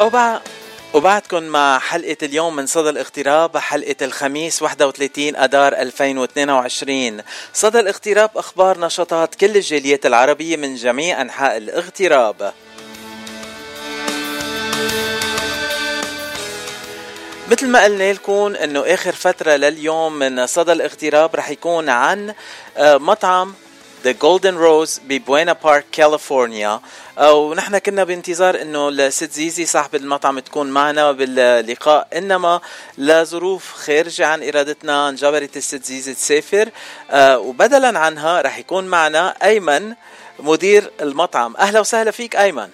وبعد وبعدكم مع حلقة اليوم من صدى الاغتراب حلقة الخميس 31 أدار 2022 صدى الاغتراب أخبار نشاطات كل الجاليات العربية من جميع أنحاء الاغتراب. مثل ما قلنا لكم إنه آخر فترة لليوم من صدى الاغتراب رح يكون عن آه، مطعم The Golden Rose ببوينا بارك كاليفورنيا. ونحن كنا بانتظار إنه الست زيزي صاحب المطعم تكون معنا باللقاء إنما لظروف خارجة عن إرادتنا انجبرت الست زيزي تسافر. آه، وبدلا عنها رح يكون معنا أيمن مدير المطعم. أهلا وسهلا فيك أيمن.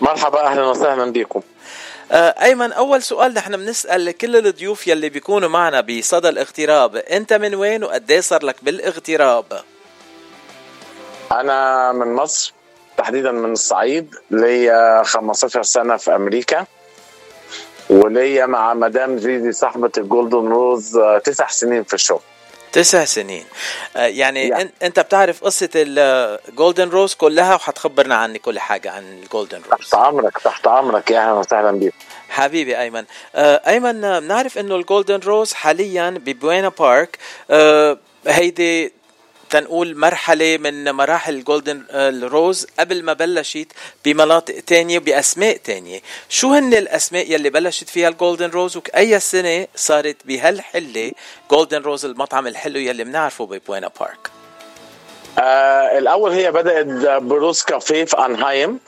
مرحبا أهلا وسهلا بكم. آه، أيمن أول سؤال نحن بنسأل كل الضيوف يلي بيكونوا معنا بصدى الاغتراب. أنت من وين وقد إيه صار لك بالاغتراب؟ أنا من مصر تحديدا من الصعيد ليا 15 سنة في أمريكا وليا مع مدام زيزي صاحبة ال Golden Rose آه، تسع سنين في الشغل. تسع سنين. آه، يعني yeah. أنت بتعرف قصة ال Golden Rose كلها وحتخبرنا عن كل حاجة عن ال Golden Rose تحت أمرك تحت أمرك. يا أهلا وسهلا بك حبيبي أيمن. آه، أيمن آه، بنعرف إنه ال Golden Rose حاليا ببوينا بارك. آه، هيدي تنقول مرحلة من مراحل ال Golden Rose قبل ما بلشت بمناطق تانية بأسماء تانية. شو هن الأسماء يلي بلشت فيها ال Golden Rose وأي سنة صارت بهالحلة Golden Rose المطعم الحلو يلي بنعرفه ببوينا بارك؟ آه الأول هي بدأت ب Rose Cafe في أنهايم.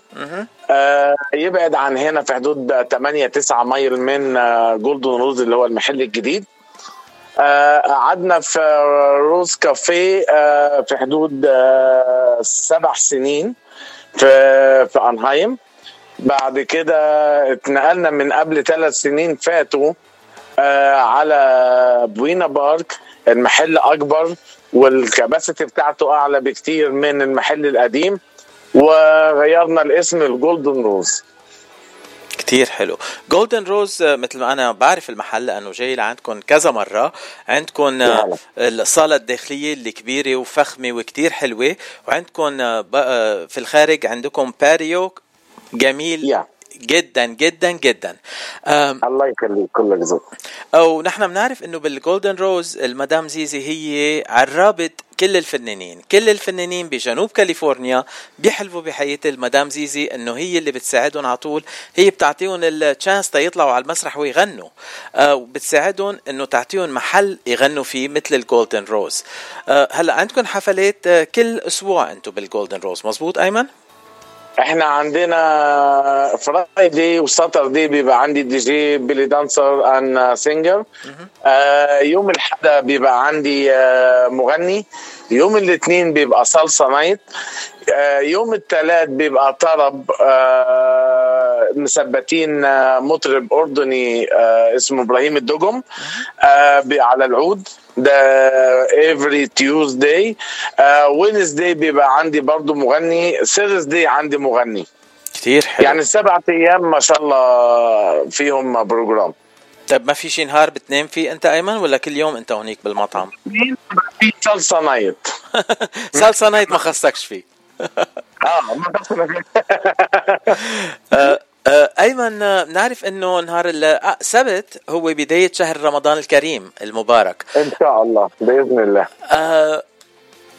آه يبعد عن هنا في حدود 8 9 mile من آه Golden Rose اللي هو المحل الجديد. آه، قعدنا في روز كافيه آه، في حدود آه، سبع سنين في في أنهايم. بعد كده اتنقلنا من قبل ثلاث سنين فاتوا آه على بوينا بارك المحل أكبر والكباسيتي بتاعته أعلى بكتير من المحل القديم وغيرنا الاسم الجولدن روز كتير حلو. Golden Rose مثل ما أنا بعرف المحل لأنه جاي لعندكم كذا مرة. عندكم آه، الصالة الداخلية اللي كبيرة وفخمة وكتير حلوة. وعندكم آه، آه، في الخارج عندكم patio جميل جدا جدا جدا. الله يخليك كلك ذوق أو نحن بنعرف إنه بال Golden Rose المدام زيزي هي عرابة كل الفنانين كل الفنانين بجنوب كاليفورنيا بيحلفوا بحياة المدام زيزي إنه هي اللي بتساعدهم على طول هي بتعطيهم ال chance تيطلعوا على المسرح ويغنوا. آه وبتساعدهم إنه تعطيهم محل يغنوا فيه مثل ال Golden Rose آه هلأ عندكم حفلات آه كل أسبوع أنتم بال Golden Rose مزبوط أيمن؟ إحنا عندنا Friday و Saturday بيبقى عندي DJ belly dancer and singer آه يوم الأحد بيبقى عندي آه مغني. يوم الاثنين بيبقى salsa night آه يوم الثلاث بيبقى طرب آه مثبتين آه مطرب أردني اسمه إبراهيم الدجم على العود. ده every Tuesday Wednesday بيبقى عندي برضو مغني Thursday عندي مغني. كتير حلو. يعني السبعة أيام ما شاء الله فيهم program طيب ما في شي نهار بتنام فيه أنت أيمن ولا كل يوم أنت هونيك بالمطعم؟ في salsa night. salsa night ما خصكش فيه. آه ما دخل آه، آه، أيمن آه، بنعرف إنه نهار السبت هو بداية شهر رمضان الكريم المبارك. إن شاء الله بإذن الله. آه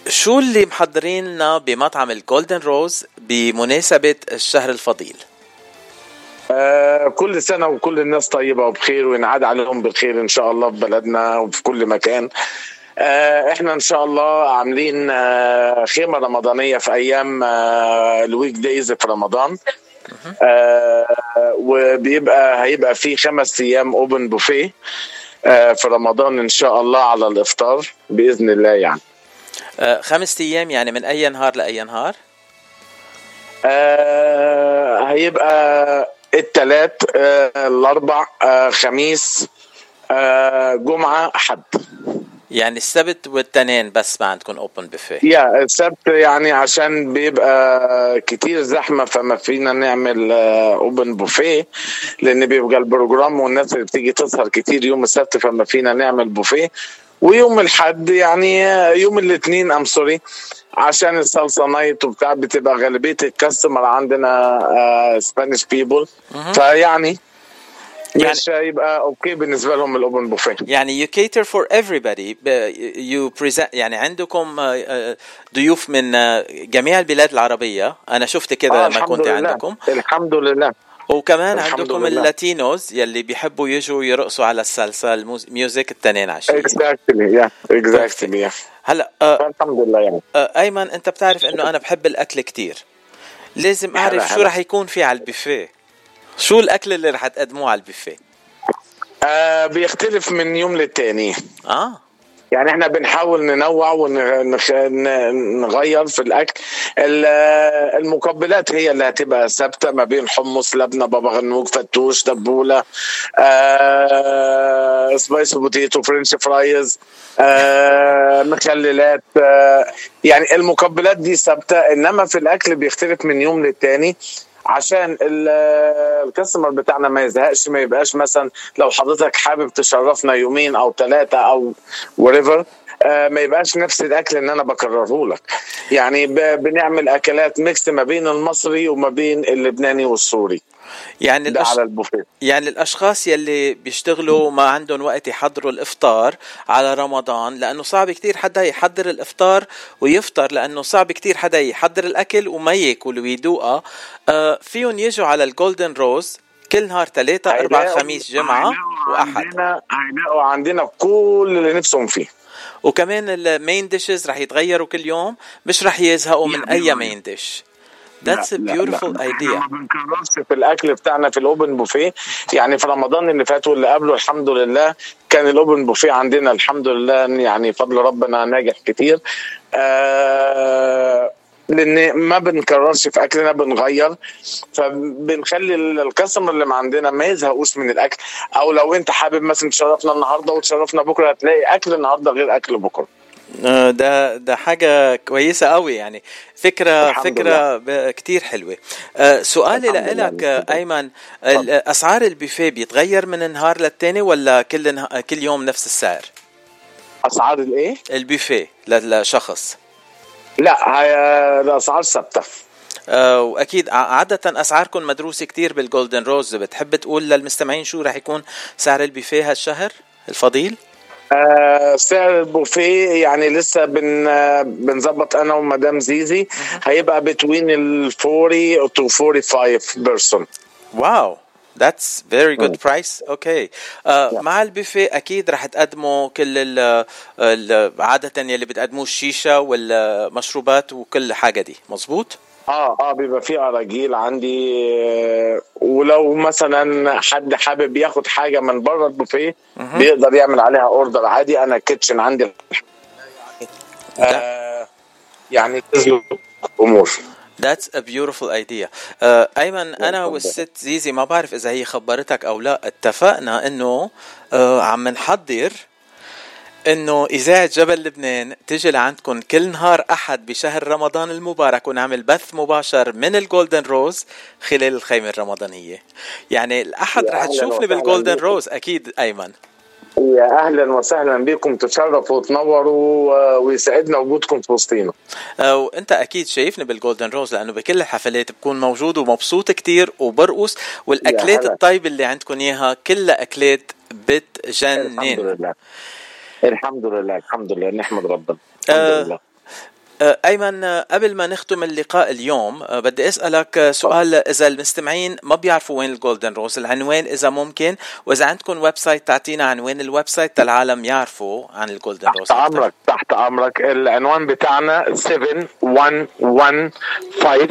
شو اللي محضرين لنا بمطعم ال Golden Rose بمناسبة الشهر الفضيل؟ آه كل سنة وكل الناس طيبة وبخير وينعاد عليهم بالخير إن شاء الله في بلدنا وفي كل مكان. آه إحنا إن شاء الله عاملين آه خيمة رمضانية في أيام آه ال weekdays في رمضان. آه وبيبقى هيبقى في خمس أيام open buffet في رمضان إن شاء الله على الإفطار بإذن الله يعني. خمس أيام يعني من أي نهار لأي نهار؟ آه هيبقى الثلاث آه الأربع آه خميس آه جمعة حد يعني السبت والتنين بس ما عندكم open buffet يا السبت يعني عشان بيبقى كتير زحمة فما فينا نعمل open buffet لأن بيبقى ال program والناس اللي بتيجي تسهر كتير يوم السبت فما فينا نعمل بوفيه ويوم الحد يعني يوم الاثنين I'm sorry عشان ال salsa night وبتاع بتبقى غالبية ال customer عندنا Spanish people فيعني مش هيبقى okay بالنسبة لهم ال open buffet يعني you cater for everybody. ب- you present يعني عندكم آه، آه، ضيوف من آه، جميع البلاد العربية. أنا شفت كذا آه لما كنت لله. عندكم. الحمد لله. وكمان عندكم لله. ال Latinos يلي بيحبوا يجوا يرقصوا على ال salsa ال music التنين عشية exactly يا exactly هلا آه الحمد لله يعني. آه أيمن أنت بتعرف إنه أنا بحب الأكل كتير. لازم أعرف شو. رح يكون في على البوفيه شو الأكل اللي رح تقدموه على البوفيه آه بيختلف من يوم للتاني. آه. يعني إحنا بنحاول ننوع ونغير في الأكل. ال- المقبلات هي اللي هتبقى ثابتة ما بين حمص لبنة بابا غنوج فتوش تبولة آه spicy potato french fries آه مخللات آه يعني المقبلات دي ثابتة إنما في الأكل بيختلف من يوم للتاني. عشان ال- ال customer بتاعنا ما يزهقش ما يبقاش مثلا لو حضرتك حابب تشرفنا يومين أو ثلاثة أو whatever ما يبقاش نفس الأكل ان أنا بكرره لك. يعني بنعمل أكلات mix ما بين المصري وما بين اللبناني والسوري. يعني الأش... على البوفيه. يعني الأشخاص يلي بيشتغلوا ما عندهم وقت يحضروا الإفطار على رمضان لأنه صعب كتير حدا يحضر الإفطار ويفطر لأنه صعب كتير حدا يحضر الأكل وما ياكل ويدوقها آه فيهم يجوا على ال Golden Rose كل نهار ثلاثة أربعة خميس جمعة وأحد. عندنا عندنا كل اللي نفسهم فيه. وكمان ال main dishes رح يتغيروا كل يوم مش رح يزهقوا من أي main dish That's a لا- لا- beautiful لا. idea. ما بنكررش في الأكل بتاعنا في ال open buffet. يعني في رمضان اللي فات واللي قبله الحمد لله كان الأوبن بوفيه عندنا الحمد لله يعني فضل ربنا ناجح كتير. آه لأن ما بنكررش في أكلنا بنغير. فبنخلي الكاستمر اللي عندنا ما يزهقوش من الأكل. أو لو أنت حابب مثلا تشرفنا النهارده وتشرفنا بكرة هتلاقي أكل النهارده غير أكل بكرة. آه، ده ده حاجة كويسة قوي يعني. الحمد فكرة ب- كتير حلوة. آه، سؤالي لله. لك أيمن. ال- أسعار البوفيه بيتغير من نهار للتاني ولا كل كل يوم نفس السعر؟ أسعار الإيه؟ البوفيه للشخص لا هي الأسعار ثابتة. آه، وأكيد عادة أسعاركم مدروسة كتير بالجولدن روز بتحب تقول للمستمعين شو رح يكون سعر البوفيه هالشهر الفضيل؟ آه سعر البوفيه يعني لسه بن آه، بنظبط أنا ومدام زيزي. هيبقى between ال 40 to 45 person wow. That's very good price. okay. آه مع البوفيه أكيد رح تقدموا كل ال ال عادة يلي بتقدموه الشيشة والمشروبات وكل حاجة دي، مزبوط؟ آه آه بيبقى في أراجيل عندي. آه، ولو مثلا حد حابب ياخد حاجة من بره البوفيه بيقدر يعمل عليها order عادي. أنا kitchen عندي. آه يعني تزلق امور That's a beautiful idea. آه ايمن أنا والست زيزي ما بعرف إذا هي خبرتك أو لا اتفقنا إنه آه عم نحضر إنه إذاعة جبل لبنان تجي لعندكم كل نهار أحد بشهر رمضان المبارك ونعمل بث مباشر من ال Golden Rose خلال الخيمة الرمضانية يعني الأحد رح تشوفني بالجولدن. روز أكيد أيمن يا أهلا وسهلا بكم. تشرفوا وتنوروا آه، ويسعدنا وجودكم في وسطينا آه، وانت أكيد شايفني بال Golden Rose لأنه بكل الحفلات بكون موجود ومبسوط كتير وبرقص. والأكلات. الطيبة اللي عندكم إياها كلها أكلات بتجنن. الحمد لله. الحمد لله. الحمد لله. نحمد ربنا. الحمد آه، لله. آه، أيمن آه، قبل ما نختم اللقاء اليوم آه، بدي أسألك آه، سؤال إذا المستمعين ما بيعرفوا وين ال Golden Rose العنوان إذا ممكن وإذا عندكم website تعطينا عنوان ال website العالم يعرفوا عن ال Golden Rose تحت أمرك تحت أمرك. العنوان بتاعنا 7115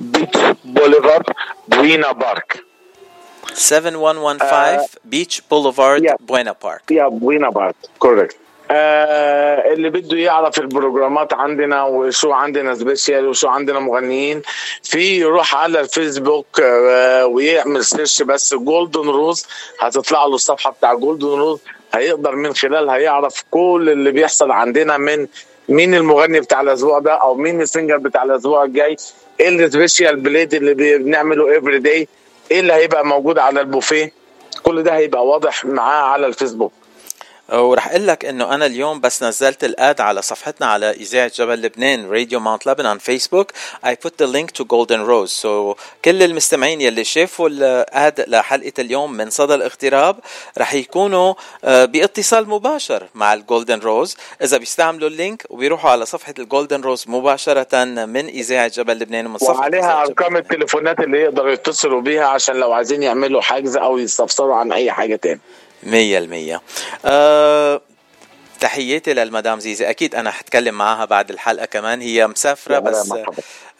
Beach Boulevard Buena Park 7115 Beach Boulevard Buena Park يا بوينا بارك كوريكت آه اللي بده يعرف البروجرامات عندنا وشو عندنا special وشو عندنا مغنيين. في يروح على الفيسبوك آه ويعمل search بس Golden Rose هتطلع له الصفحة بتاع Golden Rose هيقدر من خلالها يعرف كل اللي بيحصل عندنا من مين المغني بتاع الأسبوع ده أو مين ال singer بتاع الأسبوع الجاي. إيه ال special plate اللي بنعمله every day إيه اللي هيبقى موجود على البوفيه؟ كل ده هيبقى واضح معاه على الفيسبوك. ورح أقول لك إنه أنا اليوم بس نزلت ال ad على صفحتنا على إذاعة جبل لبنان Radio Mount Lebanon Facebook I put the link to Golden Rose. So كل المستمعين يلي شافوا ال ad لحلقة اليوم من صدى الاغتراب رح يكونوا آه، بإتصال مباشر مع الجولدن روز إذا بيستعملوا ال link وبيروحوا على صفحة الجولدن روز مباشرة من إذاعة جبل لبنان ومن صفحة وعليها أرقام التليفونات اللي يقدروا يتصلوا بيها عشان لو عايزين يعملوا حجز أو يستفسروا عن أي حاجة تاني. مية المية. أه تحياتي للمدام زيزي. أكيد أنا حتكلم معها بعد الحلقة كمان. هي هلا بس.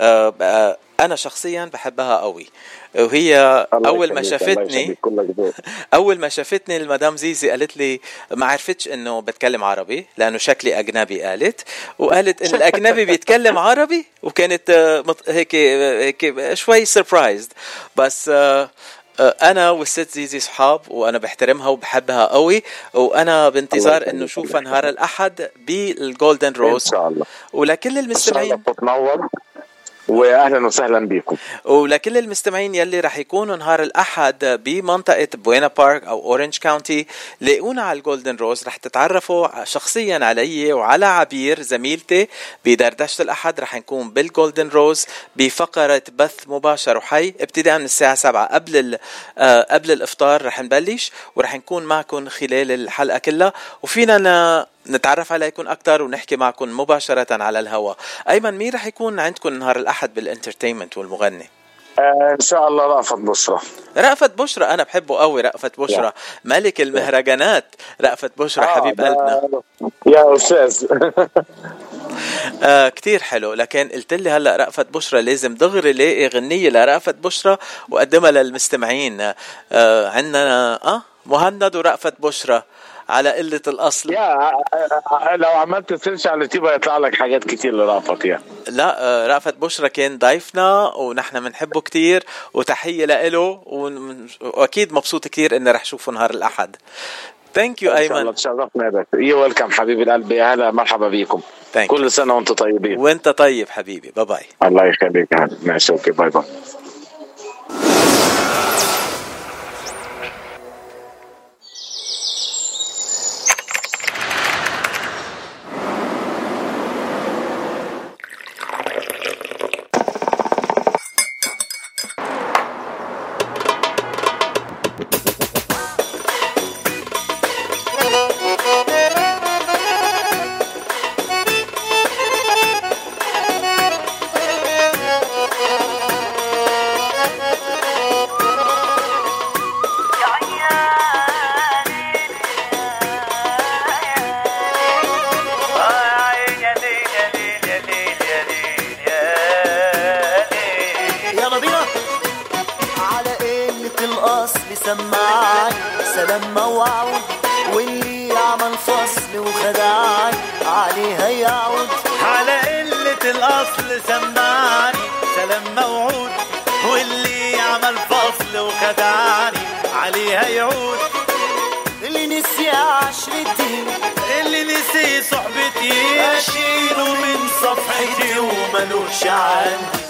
أه آه، أنا شخصيا بحبها قوي. وهي أول ما شافتني. أول ما شافتني المدام زيزي قالت لي ما عرفتش إنه بتكلم عربي لأنه شكلي أجنبي. قالت وقالت إن الأجنبي بيتكلم عربي وكانت آه، هيك هيك شوي surprised بس آه، آه، أنا والست زيزي صحاب وأنا بحترمها وبحبها قوي وأنا بانتظار إنه اشوفها نهار الأحد بالجولدن روز إن شاء الله. ولكل المستمعين تنور واهلا وسهلا بكم ولكل المستمعين يلي رح يكونوا نهار الأحد بمنطقة بوينا بارك أو أورنج كاونتي لاقونا على الجولدن روز. رح تتعرفوا شخصيا علي وعلى عبير زميلتي بدردشة الأحد. رح نكون بالجولدن روز بفقرة بث مباشر وحي ابتداء من الساعة 7 قبل آه، قبل الإفطار. رح نبلش ورح نكون معكم خلال الحلقة كلها. وفينا نتعرف عليكم أكثر ونحكي معكم مباشرة على الهواء. أيمن مين رح يكون عندكم نهار الأحد بالإنترتينمنت والمغني؟ آه إن شاء الله رأفت بشرى. رأفت بشرى أنا بحبه قوي رأفت بشرى. ملك المهرجانات رأفت بشرى آه، حبيب قلبنا. يا أستاذ. آه كتير حلو لكن قلت لي هلأ رأفت بشرى لازم دغري لاقي غنية لرأفت بشرى وقدمها للمستمعين. آه عندنا آه مهند ورأفت بشرى. على قلة الأصل. يا لو عملت search على اليوتيوب هيطلع لك حاجات كتير لرأفت يا. لا رأفت بشرى كان ضيفنا ونحن بنحبه كتير وتحية لإله وأكيد مبسوط كتير إني رح شوفه نهار الأحد. thank you أيمن. تشرفنا باشا you welcome حبيبي القلب. هلا مرحبا بيكم. كل سنة وأنتم طيبين. وأنت طيب حبيبي. bye bye الله يخليك. ماشي أوكي باي باي. قلة الأصل سمعني سلام موعود واللي عمل فصل وخدعني عليها يعود اللي نسي عشرتي اللي نسي صحبتي اشيله من صفحتي وملوش عندي.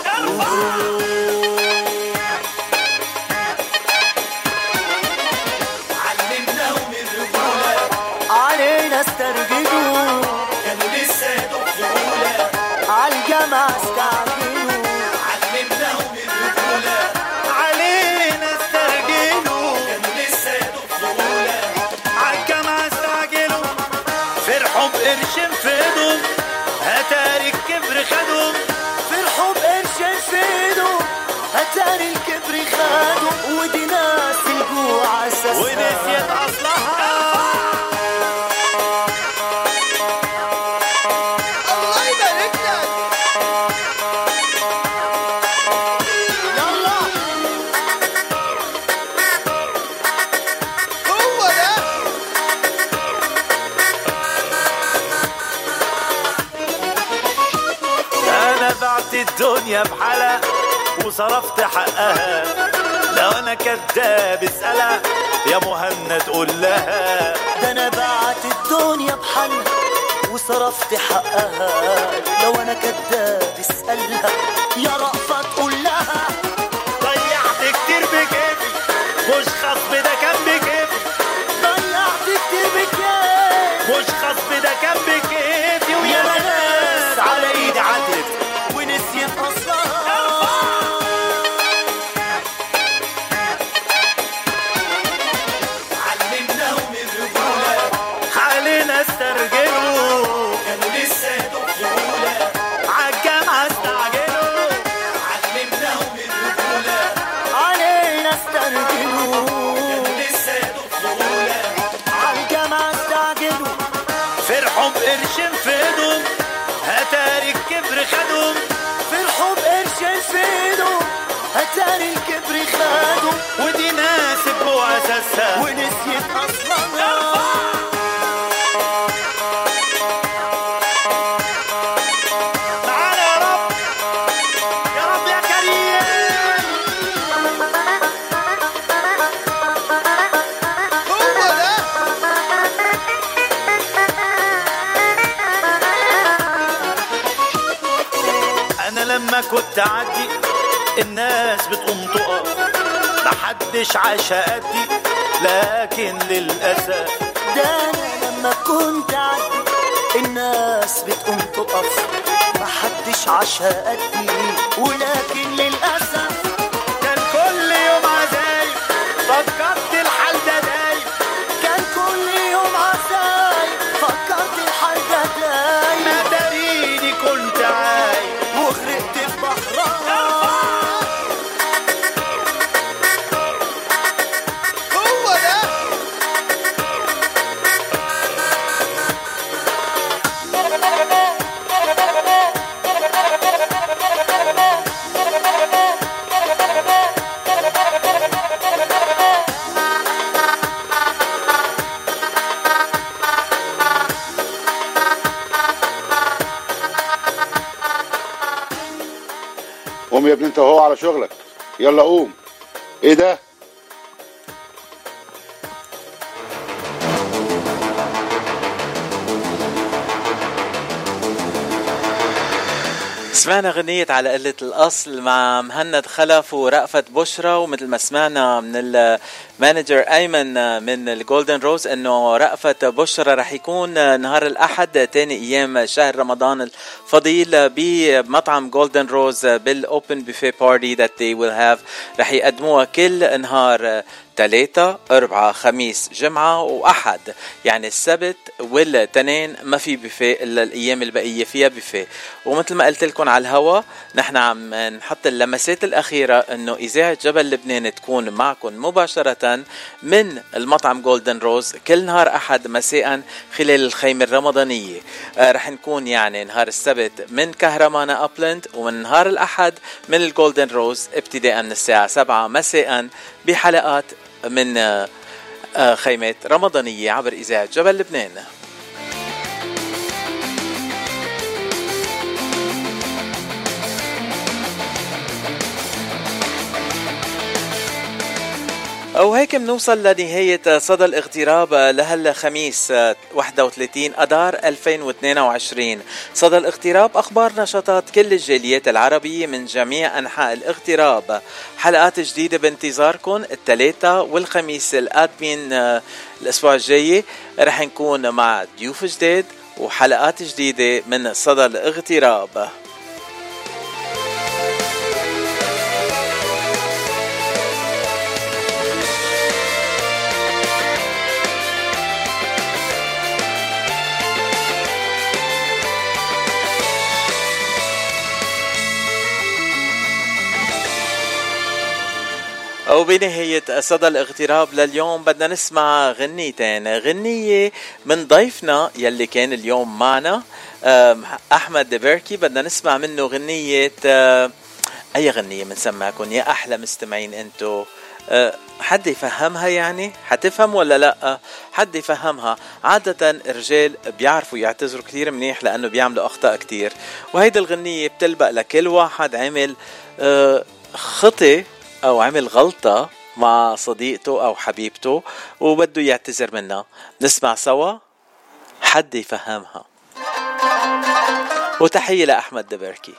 وصرفت حقها. لو أنا كداب اسالها يا مهند قول لها. ده أنا بعت الدنيا بحالها وصرفت حقها. لو أنا كداب اسالها يا رأفت قول لها. ضيعت كتير بكيفي مش خصب ده اعدي الناس بتقوم تقف. محدش عاشا قدي لكن للأسف. ده أنا لما كنت عدي الناس بتقوم تقف. محدش عاشها قدي ولكن للأسف. قوم يا ابني انت وهو على شغلك. يلا قوم. إيه ده؟ سمعنا غنية على قلة الأصل مع مهند خلف ورأفت بشرى ومثل ما سمعنا من ال manager أيمن من الجولدن روز إنه رأفت بشرى رح يكون نهار الأحد تاني أيام شهر رمضان الفضيل بمطعم جولدن روز بال open buffet party that they will have رح يقدموها كل نهار ثلاثة أربعة خميس جمعة وأحد. يعني السبت والتنين ما في بفي إلا الأيام البقية فيها بفي ومثل ما قلت لكم على الهوا نحن عم نحط اللمسات الأخيرة إنه إذاعة جبل لبنان تكون معكم مباشرة من المطعم جولدن روز كل نهار أحد مساء خلال الخيمة الرمضانية. آه رح نكون يعني نهار السبت من كهرمانا أبلند ومن نهار الأحد من الجولدن روز ابتداء من الساعة 7 مساء بحلقات من آه، آه، خيمات رمضانية عبر إذاعة جبل لبنان. وهيك بنوصل لنهاية صدى الاغتراب لهالخميس 31 أدار 2022 صدى الاغتراب أخبار نشاطات كل الجاليات العربية من جميع أنحاء الاغتراب. حلقات جديدة بانتظاركم الثلاثة والخميس القادمين الأسبوع الجاي. رح نكون مع ضيوف جداد وحلقات جديدة من صدى الاغتراب. وبنهاية صدى الاغتراب لليوم بدنا نسمع غنيتين. غنية من ضيفنا يلي كان اليوم معنا أحمد دبركي. بدنا نسمع منه غنية أي غنية بنسمعكم يا أحلى مستمعين أنتو. حد يفهمها يعني؟ حتفهم ولا لا؟ حد يفهمها. عادة الرجال بيعرفوا يعتذروا كثير منيح لأنه بيعملوا أخطاء كثير وهيدي الغنية بتلبق لكل واحد عمل خطي أو عمل غلطة مع صديقته أو حبيبته وبده يعتذر منها. نسمع سوا. حد يفهمها. وتحية لأحمد دبركي.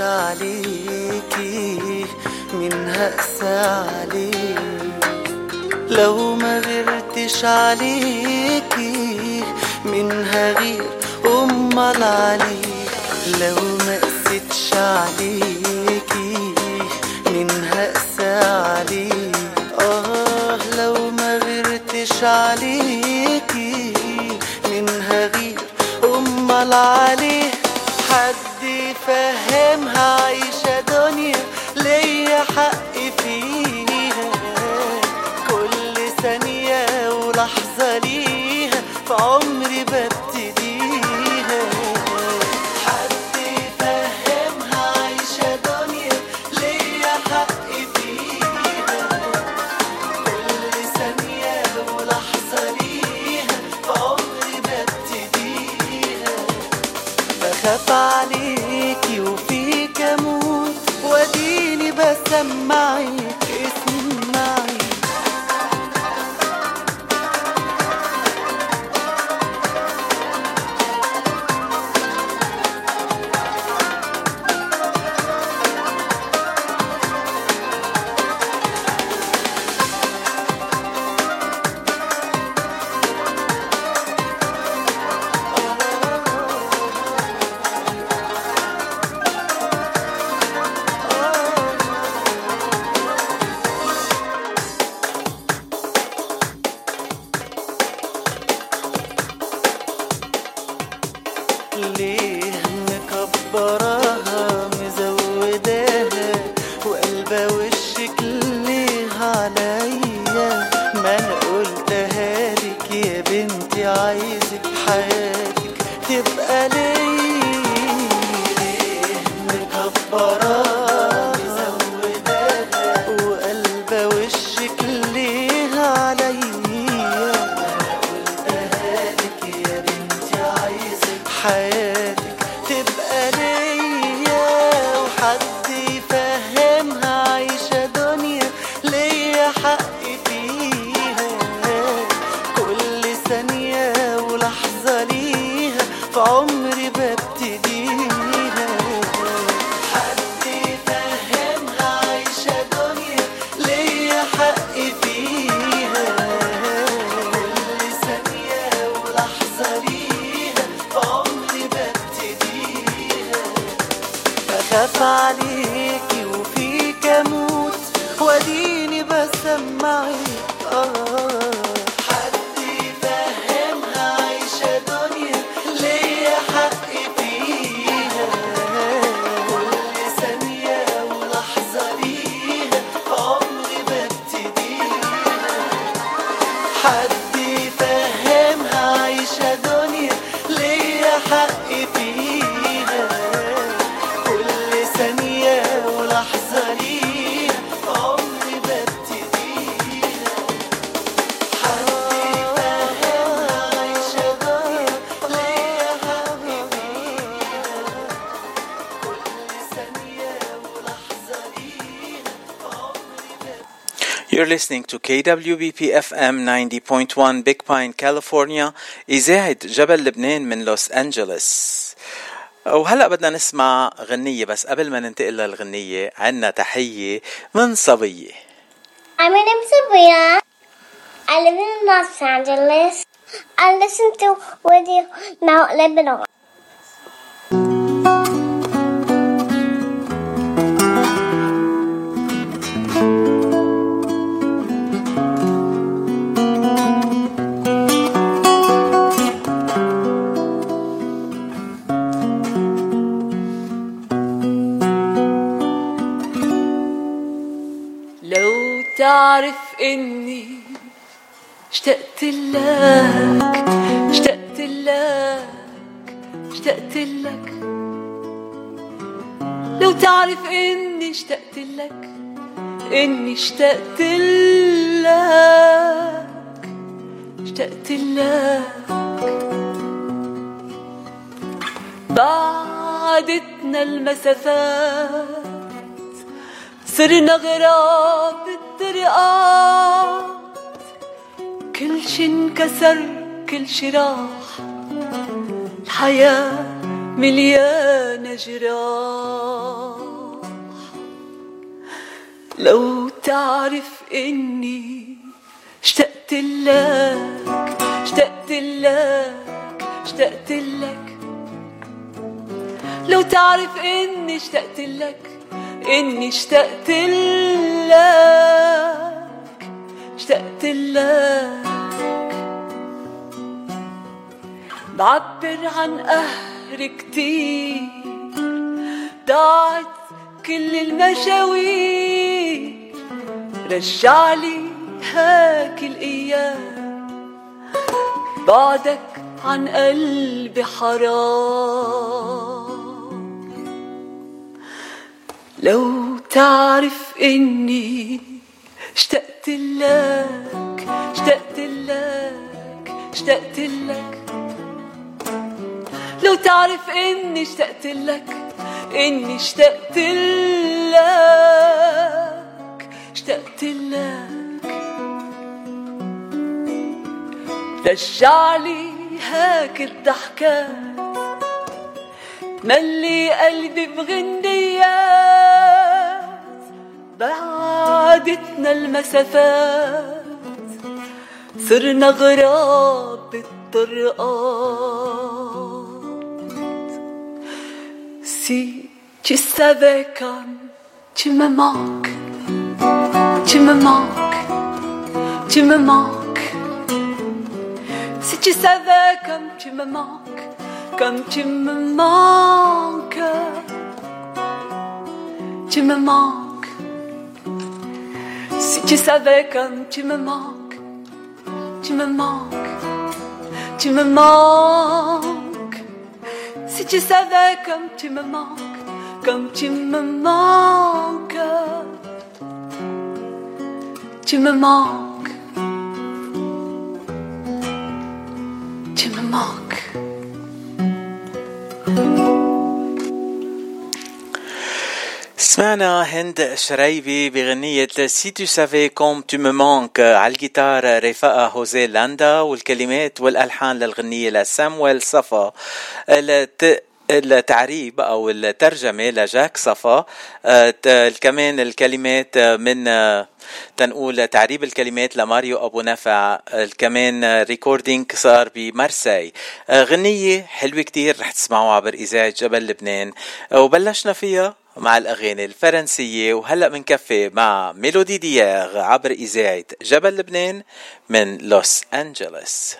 عليكي من هقسى عليك لو ما غيرتش عليكي من هغير امال عليك لو ما قستش عليكي من هقسى عليك آه لو ما غيرتش عليكي من هغير امال عليه حد يفهمها عايشة دنيا ليا حق فيها. To KWBP FM 90.1 Big Pine, California إذاعة جبل لبنان من لوس أنجلوس وهلأ بدنا نسمع غنية بس قبل ما ننتقل للغنية عنا تحية من صبية name is Sabrina. I live in Los Angeles. I listen to Radio Mount Lebanon. اشتقت لك اشتقت لك اشتقت لك. لو تعرف إني اشتقت لك إني اشتقت لك اشتقت لك. بعدتنا المسافات صرنا غراب الطرقات كل شي انكسر كل شي راح الحياة مليانة جراح. لو تعرف إني اشتقت لك اشتقت لك اشتقت لك. لو تعرف إني اشتقت لك إني اشتقت لك اشتقت لك. بعبر عن قهر كتير ضاعت كل المشاوير رجعلي هاك الأيام. بعدك عن قلبي حرام. لو تعرف إني اشتقت لك اشتقت لك اشتقت لك. لو تعرف إني اشتقت لك إني اشتقت لك اشتقت لك. رجعلي هاك الضحكات ملي قلبي بغنيات بعدتنا المسافات صرنا غراب الطرقات Si tu savais comme tu me manques, tu me manques, tu me manques. Si tu savais comme tu me manques, comme tu me manques, tu me manques. Si tu savais comme tu me manques, tu me manques, tu me manques. Si tu savais comme tu me manques, comme tu me manques, tu me manques, tu me manques. سمعنا هند شريبي بغنية si tu savais comme tu manques على الجيتار رفقة هوزي لاندا والكلمات والألحان للغنية لسامويل صفا الت- التعريب أو الترجمه لجاك صفا كمان الكلمات من تنقول تعريب الكلمات لماريو ابو نفع كمان recording صار بمرسي غنيه حلوة كتير رح تسمعوها عبر اذاعه جبل لبنان وبلشنا فيها مع الأغاني الفرنسية وهلأ منكفي مع ميلودي دياغ عبر إذاعة جبل لبنان من لوس أنجلوس.